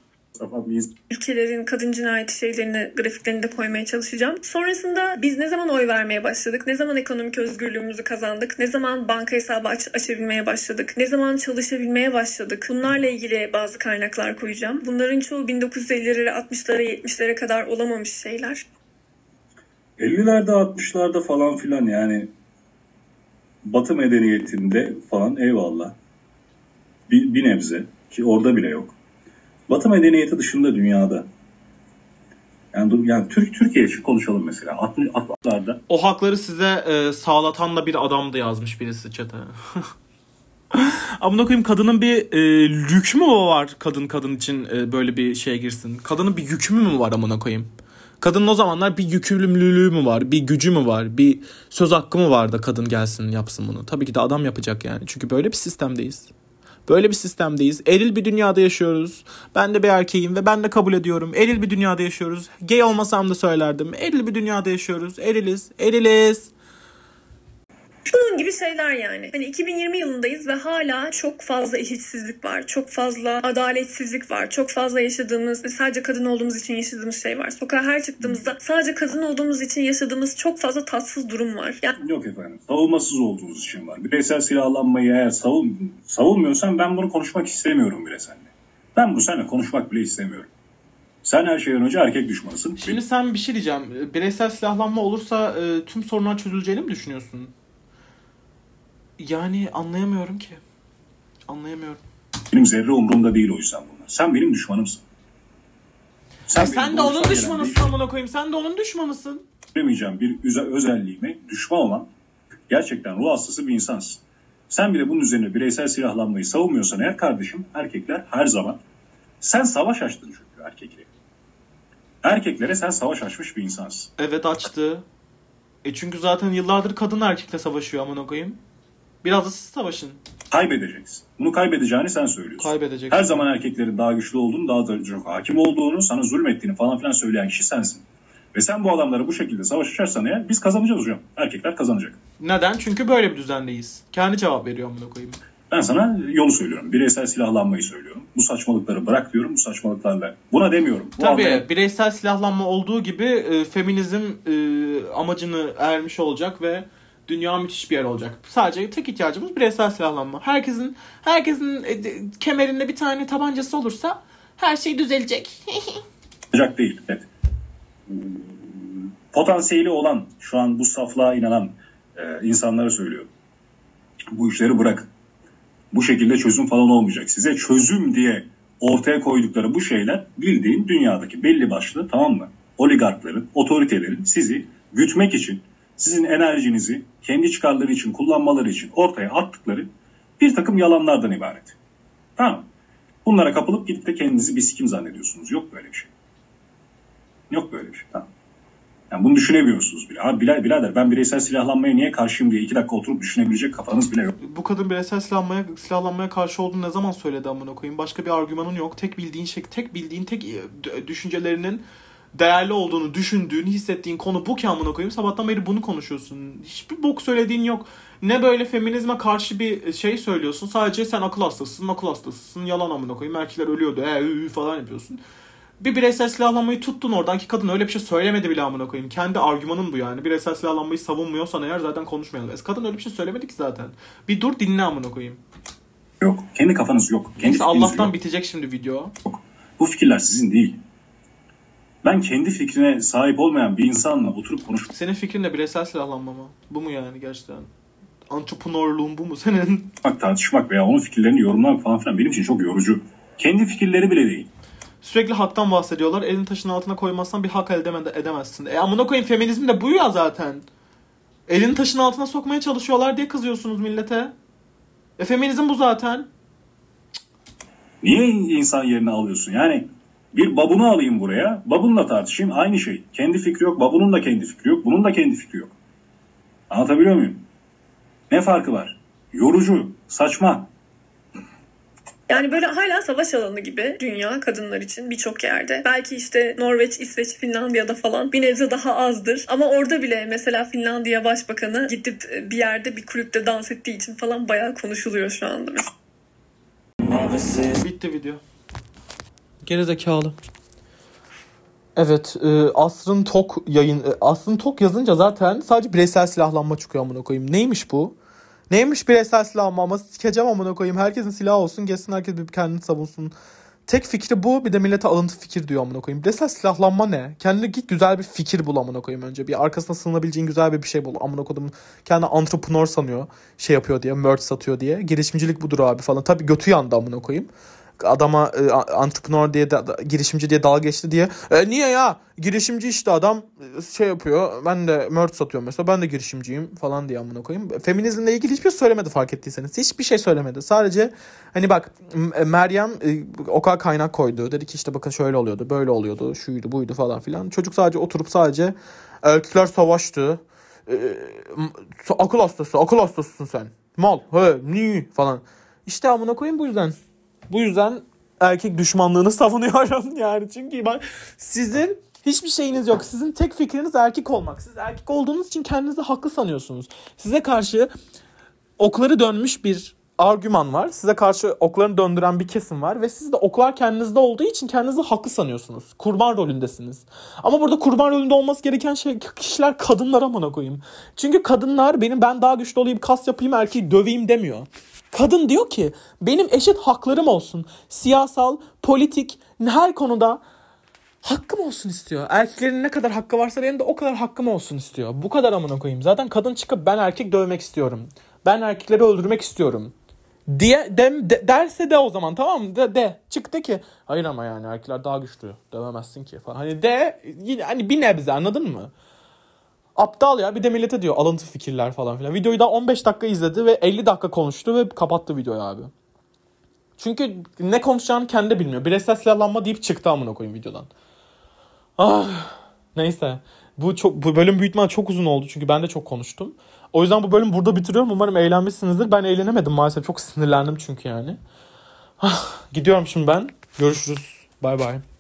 ülkelerin kadın cinayeti şeylerini, grafiklerini de koymaya çalışacağım. Sonrasında biz ne zaman oy vermeye başladık? Ne zaman ekonomik özgürlüğümüzü kazandık? Ne zaman banka hesabı aç- açabilmeye başladık? Ne zaman çalışabilmeye başladık? Bunlarla ilgili bazı kaynaklar koyacağım. Bunların çoğu 1950'lere, 60'lara, 70'lere kadar olamamış şeyler. 50'lerde 60'larda falan filan yani Batı medeniyetinde falan eyvallah. Bir, bir nebze ki orada bile yok. Batı medeniyeti dışında dünyada yani, yani Türk Türkiye için konuşalım mesela. 60 60'larda O hakları size e, sağlatan da bir adamdı yazmış birisi çete. Amına koyayım kadının bir e, lükü mü var kadın kadın için e, böyle bir şeye girsin? Kadının bir yükümü mü var amına koyayım? Kadının o zamanlar bir yükümlülüğü mü var? Bir gücü mü var? Bir söz hakkı mı var da kadın gelsin yapsın bunu? Tabii ki de adam yapacak yani. Çünkü böyle bir sistemdeyiz. Böyle bir sistemdeyiz. Eril bir dünyada yaşıyoruz. Ben de bir erkeğim ve ben de kabul ediyorum. Eril bir dünyada yaşıyoruz. Gay olmasam da söylerdim. Eril bir dünyada yaşıyoruz. Eriliz. Eriliz. Bunun gibi şeyler yani. Hani 2020 yılındayız ve hala çok fazla eşitsizlik var. Çok fazla adaletsizlik var. Çok fazla yaşadığımız, sadece kadın olduğumuz için yaşadığımız şey var. Sokağa her çıktığımızda sadece kadın olduğumuz için yaşadığımız çok fazla tatsız durum var. Yani yok efendim. Savunmasız olduğunuz için var. Bireysel silahlanmayı eğer savun, savunmuyorsan ben bunu konuşmak istemiyorum bile seninle. Ben bu seninle konuşmak bile istemiyorum. Sen her şeyden önce erkek düşmanısın. Şimdi sen bir şey diyeceğim. Bireysel silahlanma olursa e, tüm sorunlar çözüleceğini mi düşünüyorsun? Yani anlayamıyorum ki. Anlayamıyorum. Benim zerre umurumda değil o yüzden bunlar. Sen benim düşmanımsın. Sen, benim sen de onun doğuştan düşmanısın amına koyayım. Sen de onun düşmanısın. değiştiremeyeceğim bir öze- özelliğime düşman olan gerçekten ruh hastası bir insansın. Sen bile bunun üzerine bireysel silahlanmayı savunmuyorsan eğer kardeşim erkekler her zaman sen savaş açtın çünkü erkeklere. Erkeklere sen savaş açmış bir insansın. Evet açtı. E çünkü zaten yıllardır kadın erkekle savaşıyor amına koyayım. Biraz da siz savaşın. Kaybedeceksin. Bunu kaybedeceğini sen söylüyorsun. Kaybedeceksin. Her zaman erkeklerin daha güçlü olduğunu, daha da çok hakim olduğunu, sana zulmettiğini falan filan söyleyen kişi sensin. Ve sen bu adamlara bu şekilde savaş açarsan eğer biz kazanacağız hocam. Erkekler kazanacak. Neden? Çünkü böyle bir düzendeyiz. Kendi cevap veriyor amına koyayım. Ben sana yolu söylüyorum. Bireysel silahlanmayı söylüyorum. Bu saçmalıkları bırak diyorum. Bu saçmalıklarla. Buna demiyorum. Bu Tabii anlamda- bireysel silahlanma olduğu gibi e, feminizm e, amacını ermiş olacak ve dünya müthiş bir yer olacak. Sadece tek ihtiyacımız bireysel silahlanma. Herkesin herkesin e, de- kemerinde bir tane tabancası olursa her şey düzelecek. olacak değil. Evet. Potansiyeli olan, şu an bu saflığa inanan e, insanlara söylüyorum. Bu işleri bırakın. Bu şekilde çözüm falan olmayacak. Size çözüm diye ortaya koydukları bu şeyler bildiğin dünyadaki belli başlı tamam mı? oligarkların, otoritelerin sizi gütmek için, sizin enerjinizi kendi çıkarları için, kullanmaları için ortaya attıkları bir takım yalanlardan ibaret. Tamam Bunlara kapılıp gidip de kendinizi bir sikim zannediyorsunuz. Yok böyle bir şey. Yok böyle bir şey. Tamam. Yani bunu düşünemiyorsunuz bile. Abi birader ben bireysel silahlanmaya niye karşıyım diye iki dakika oturup düşünebilecek kafanız bile yok. Bu kadın bireysel silahlanmaya, silahlanmaya karşı olduğunu ne zaman söyledi amına koyayım? Başka bir argümanın yok. Tek bildiğin şey, tek bildiğin tek e, düşüncelerinin değerli olduğunu düşündüğün, hissettiğin konu bu ki amına koyayım. Sabahtan beri bunu konuşuyorsun. Hiçbir bok söylediğin yok. Ne böyle feminizme karşı bir şey söylüyorsun. Sadece sen akıl hastasısın, akıl hastasısın. Yalan amına koyayım. Erkekler ölüyordu. E, falan yapıyorsun bir bireysel silahlanmayı tuttun oradan ki kadın öyle bir şey söylemedi bile amına koyayım. Kendi argümanın bu yani. Bireysel silahlanmayı savunmuyorsan eğer zaten konuşmayalım. Kadın öyle bir şey söylemedi ki zaten. Bir dur dinle amına koyayım. Yok. Kendi kafanız yok. Kendi Neyse Allah'tan yok. bitecek şimdi video. Yok. Bu fikirler sizin değil. Ben kendi fikrine sahip olmayan bir insanla oturup konuş. Senin fikrin de bireysel silahlanma mı? Bu mu yani gerçekten? Antrepreneurluğun bu mu senin? Bak tartışmak veya onun fikirlerini yorumlamak falan filan benim için çok yorucu. Kendi fikirleri bile değil. Sürekli haktan bahsediyorlar. Elin taşın altına koymazsan bir hak elde edemezsin. E amına koyayım feminizm de bu ya zaten. Elin taşın altına sokmaya çalışıyorlar diye kızıyorsunuz millete. E feminizm bu zaten. Niye insan yerine alıyorsun? Yani bir babunu alayım buraya. Babunla tartışayım. Aynı şey. Kendi fikri yok. Babunun da kendi fikri yok. Bunun da kendi fikri yok. Anlatabiliyor muyum? Ne farkı var? Yorucu, saçma. Yani böyle hala savaş alanı gibi dünya kadınlar için birçok yerde. Belki işte Norveç, İsveç, Finlandiya'da falan bir nebze daha azdır. Ama orada bile mesela Finlandiya Başbakanı gidip bir yerde bir kulüpte dans ettiği için falan bayağı konuşuluyor şu anda. Bitti video. Gerizekalı. Evet, e, Asrın Tok yayın e, Asrın Tok yazınca zaten sadece bireysel silahlanma çıkıyor amına koyayım. Neymiş bu? Neymiş bireysel silahlanma? Sikeceğim amına koyayım. Herkesin silahı olsun, gelsin herkes bir kendini savunsun. Tek fikri bu. Bir de millete alıntı fikir diyor amına koyayım. Bireysel silahlanma ne? Kendine git güzel bir fikir bul amına koyayım önce. Bir arkasına sığınabileceğin güzel bir bir şey bul. Amına koydum. Kendi entrepreneur sanıyor. Şey yapıyor diye. Merch satıyor diye. Girişimcilik budur abi falan. Tabii götü yandı amına koyayım adama e, entrepreneur diye da, girişimci diye dalga geçti diye. E, niye ya? Girişimci işte adam e, şey yapıyor. Ben de merch satıyorum mesela. Ben de girişimciyim falan diye amına koyayım. Feminizmle ilgili hiçbir şey söylemedi fark ettiyseniz. Hiçbir şey söylemedi. Sadece hani bak e, Meryem e, o kadar kaynak koydu. Dedi ki işte bakın şöyle oluyordu, böyle oluyordu, şuydu, buydu falan filan. Çocuk sadece oturup sadece erkekler savaştı. E, akıl hastası, akıl hastasısın sen. Mal, he, ni falan. İşte amına koyayım bu yüzden. Bu yüzden erkek düşmanlığını savunuyorum yani. Çünkü bak sizin hiçbir şeyiniz yok. Sizin tek fikriniz erkek olmak. Siz erkek olduğunuz için kendinizi haklı sanıyorsunuz. Size karşı okları dönmüş bir argüman var. Size karşı oklarını döndüren bir kesim var ve siz de oklar kendinizde olduğu için kendinizi haklı sanıyorsunuz. Kurban rolündesiniz. Ama burada kurban rolünde olması gereken şey kişiler kadınlar amına koyayım. Çünkü kadınlar benim ben daha güçlü olayım, kas yapayım, erkeği döveyim demiyor. Kadın diyor ki benim eşit haklarım olsun. Siyasal, politik her konuda hakkım olsun istiyor. Erkeklerin ne kadar hakkı varsa benim de o kadar hakkım olsun istiyor. Bu kadar amına koyayım. Zaten kadın çıkıp ben erkek dövmek istiyorum. Ben erkekleri öldürmek istiyorum. Diye de, de, derse de o zaman tamam mı? De, de. Çık de ki hayır ama yani erkekler daha güçlü. Dövemezsin ki falan. Hani de yine hani bir nebze anladın mı? Aptal ya bir de millete diyor alıntı fikirler falan filan. Videoyu da 15 dakika izledi ve 50 dakika konuştu ve kapattı videoyu abi. Çünkü ne konuşacağını kendi bilmiyor. Bireysel silahlanma deyip çıktı amına koyayım videodan. Ah, neyse. Bu çok bu bölüm büyütmen çok uzun oldu çünkü ben de çok konuştum. O yüzden bu bölüm burada bitiriyorum. Umarım eğlenmişsinizdir. Ben eğlenemedim maalesef. Çok sinirlendim çünkü yani. Ah, gidiyorum şimdi ben. Görüşürüz. Bay bay.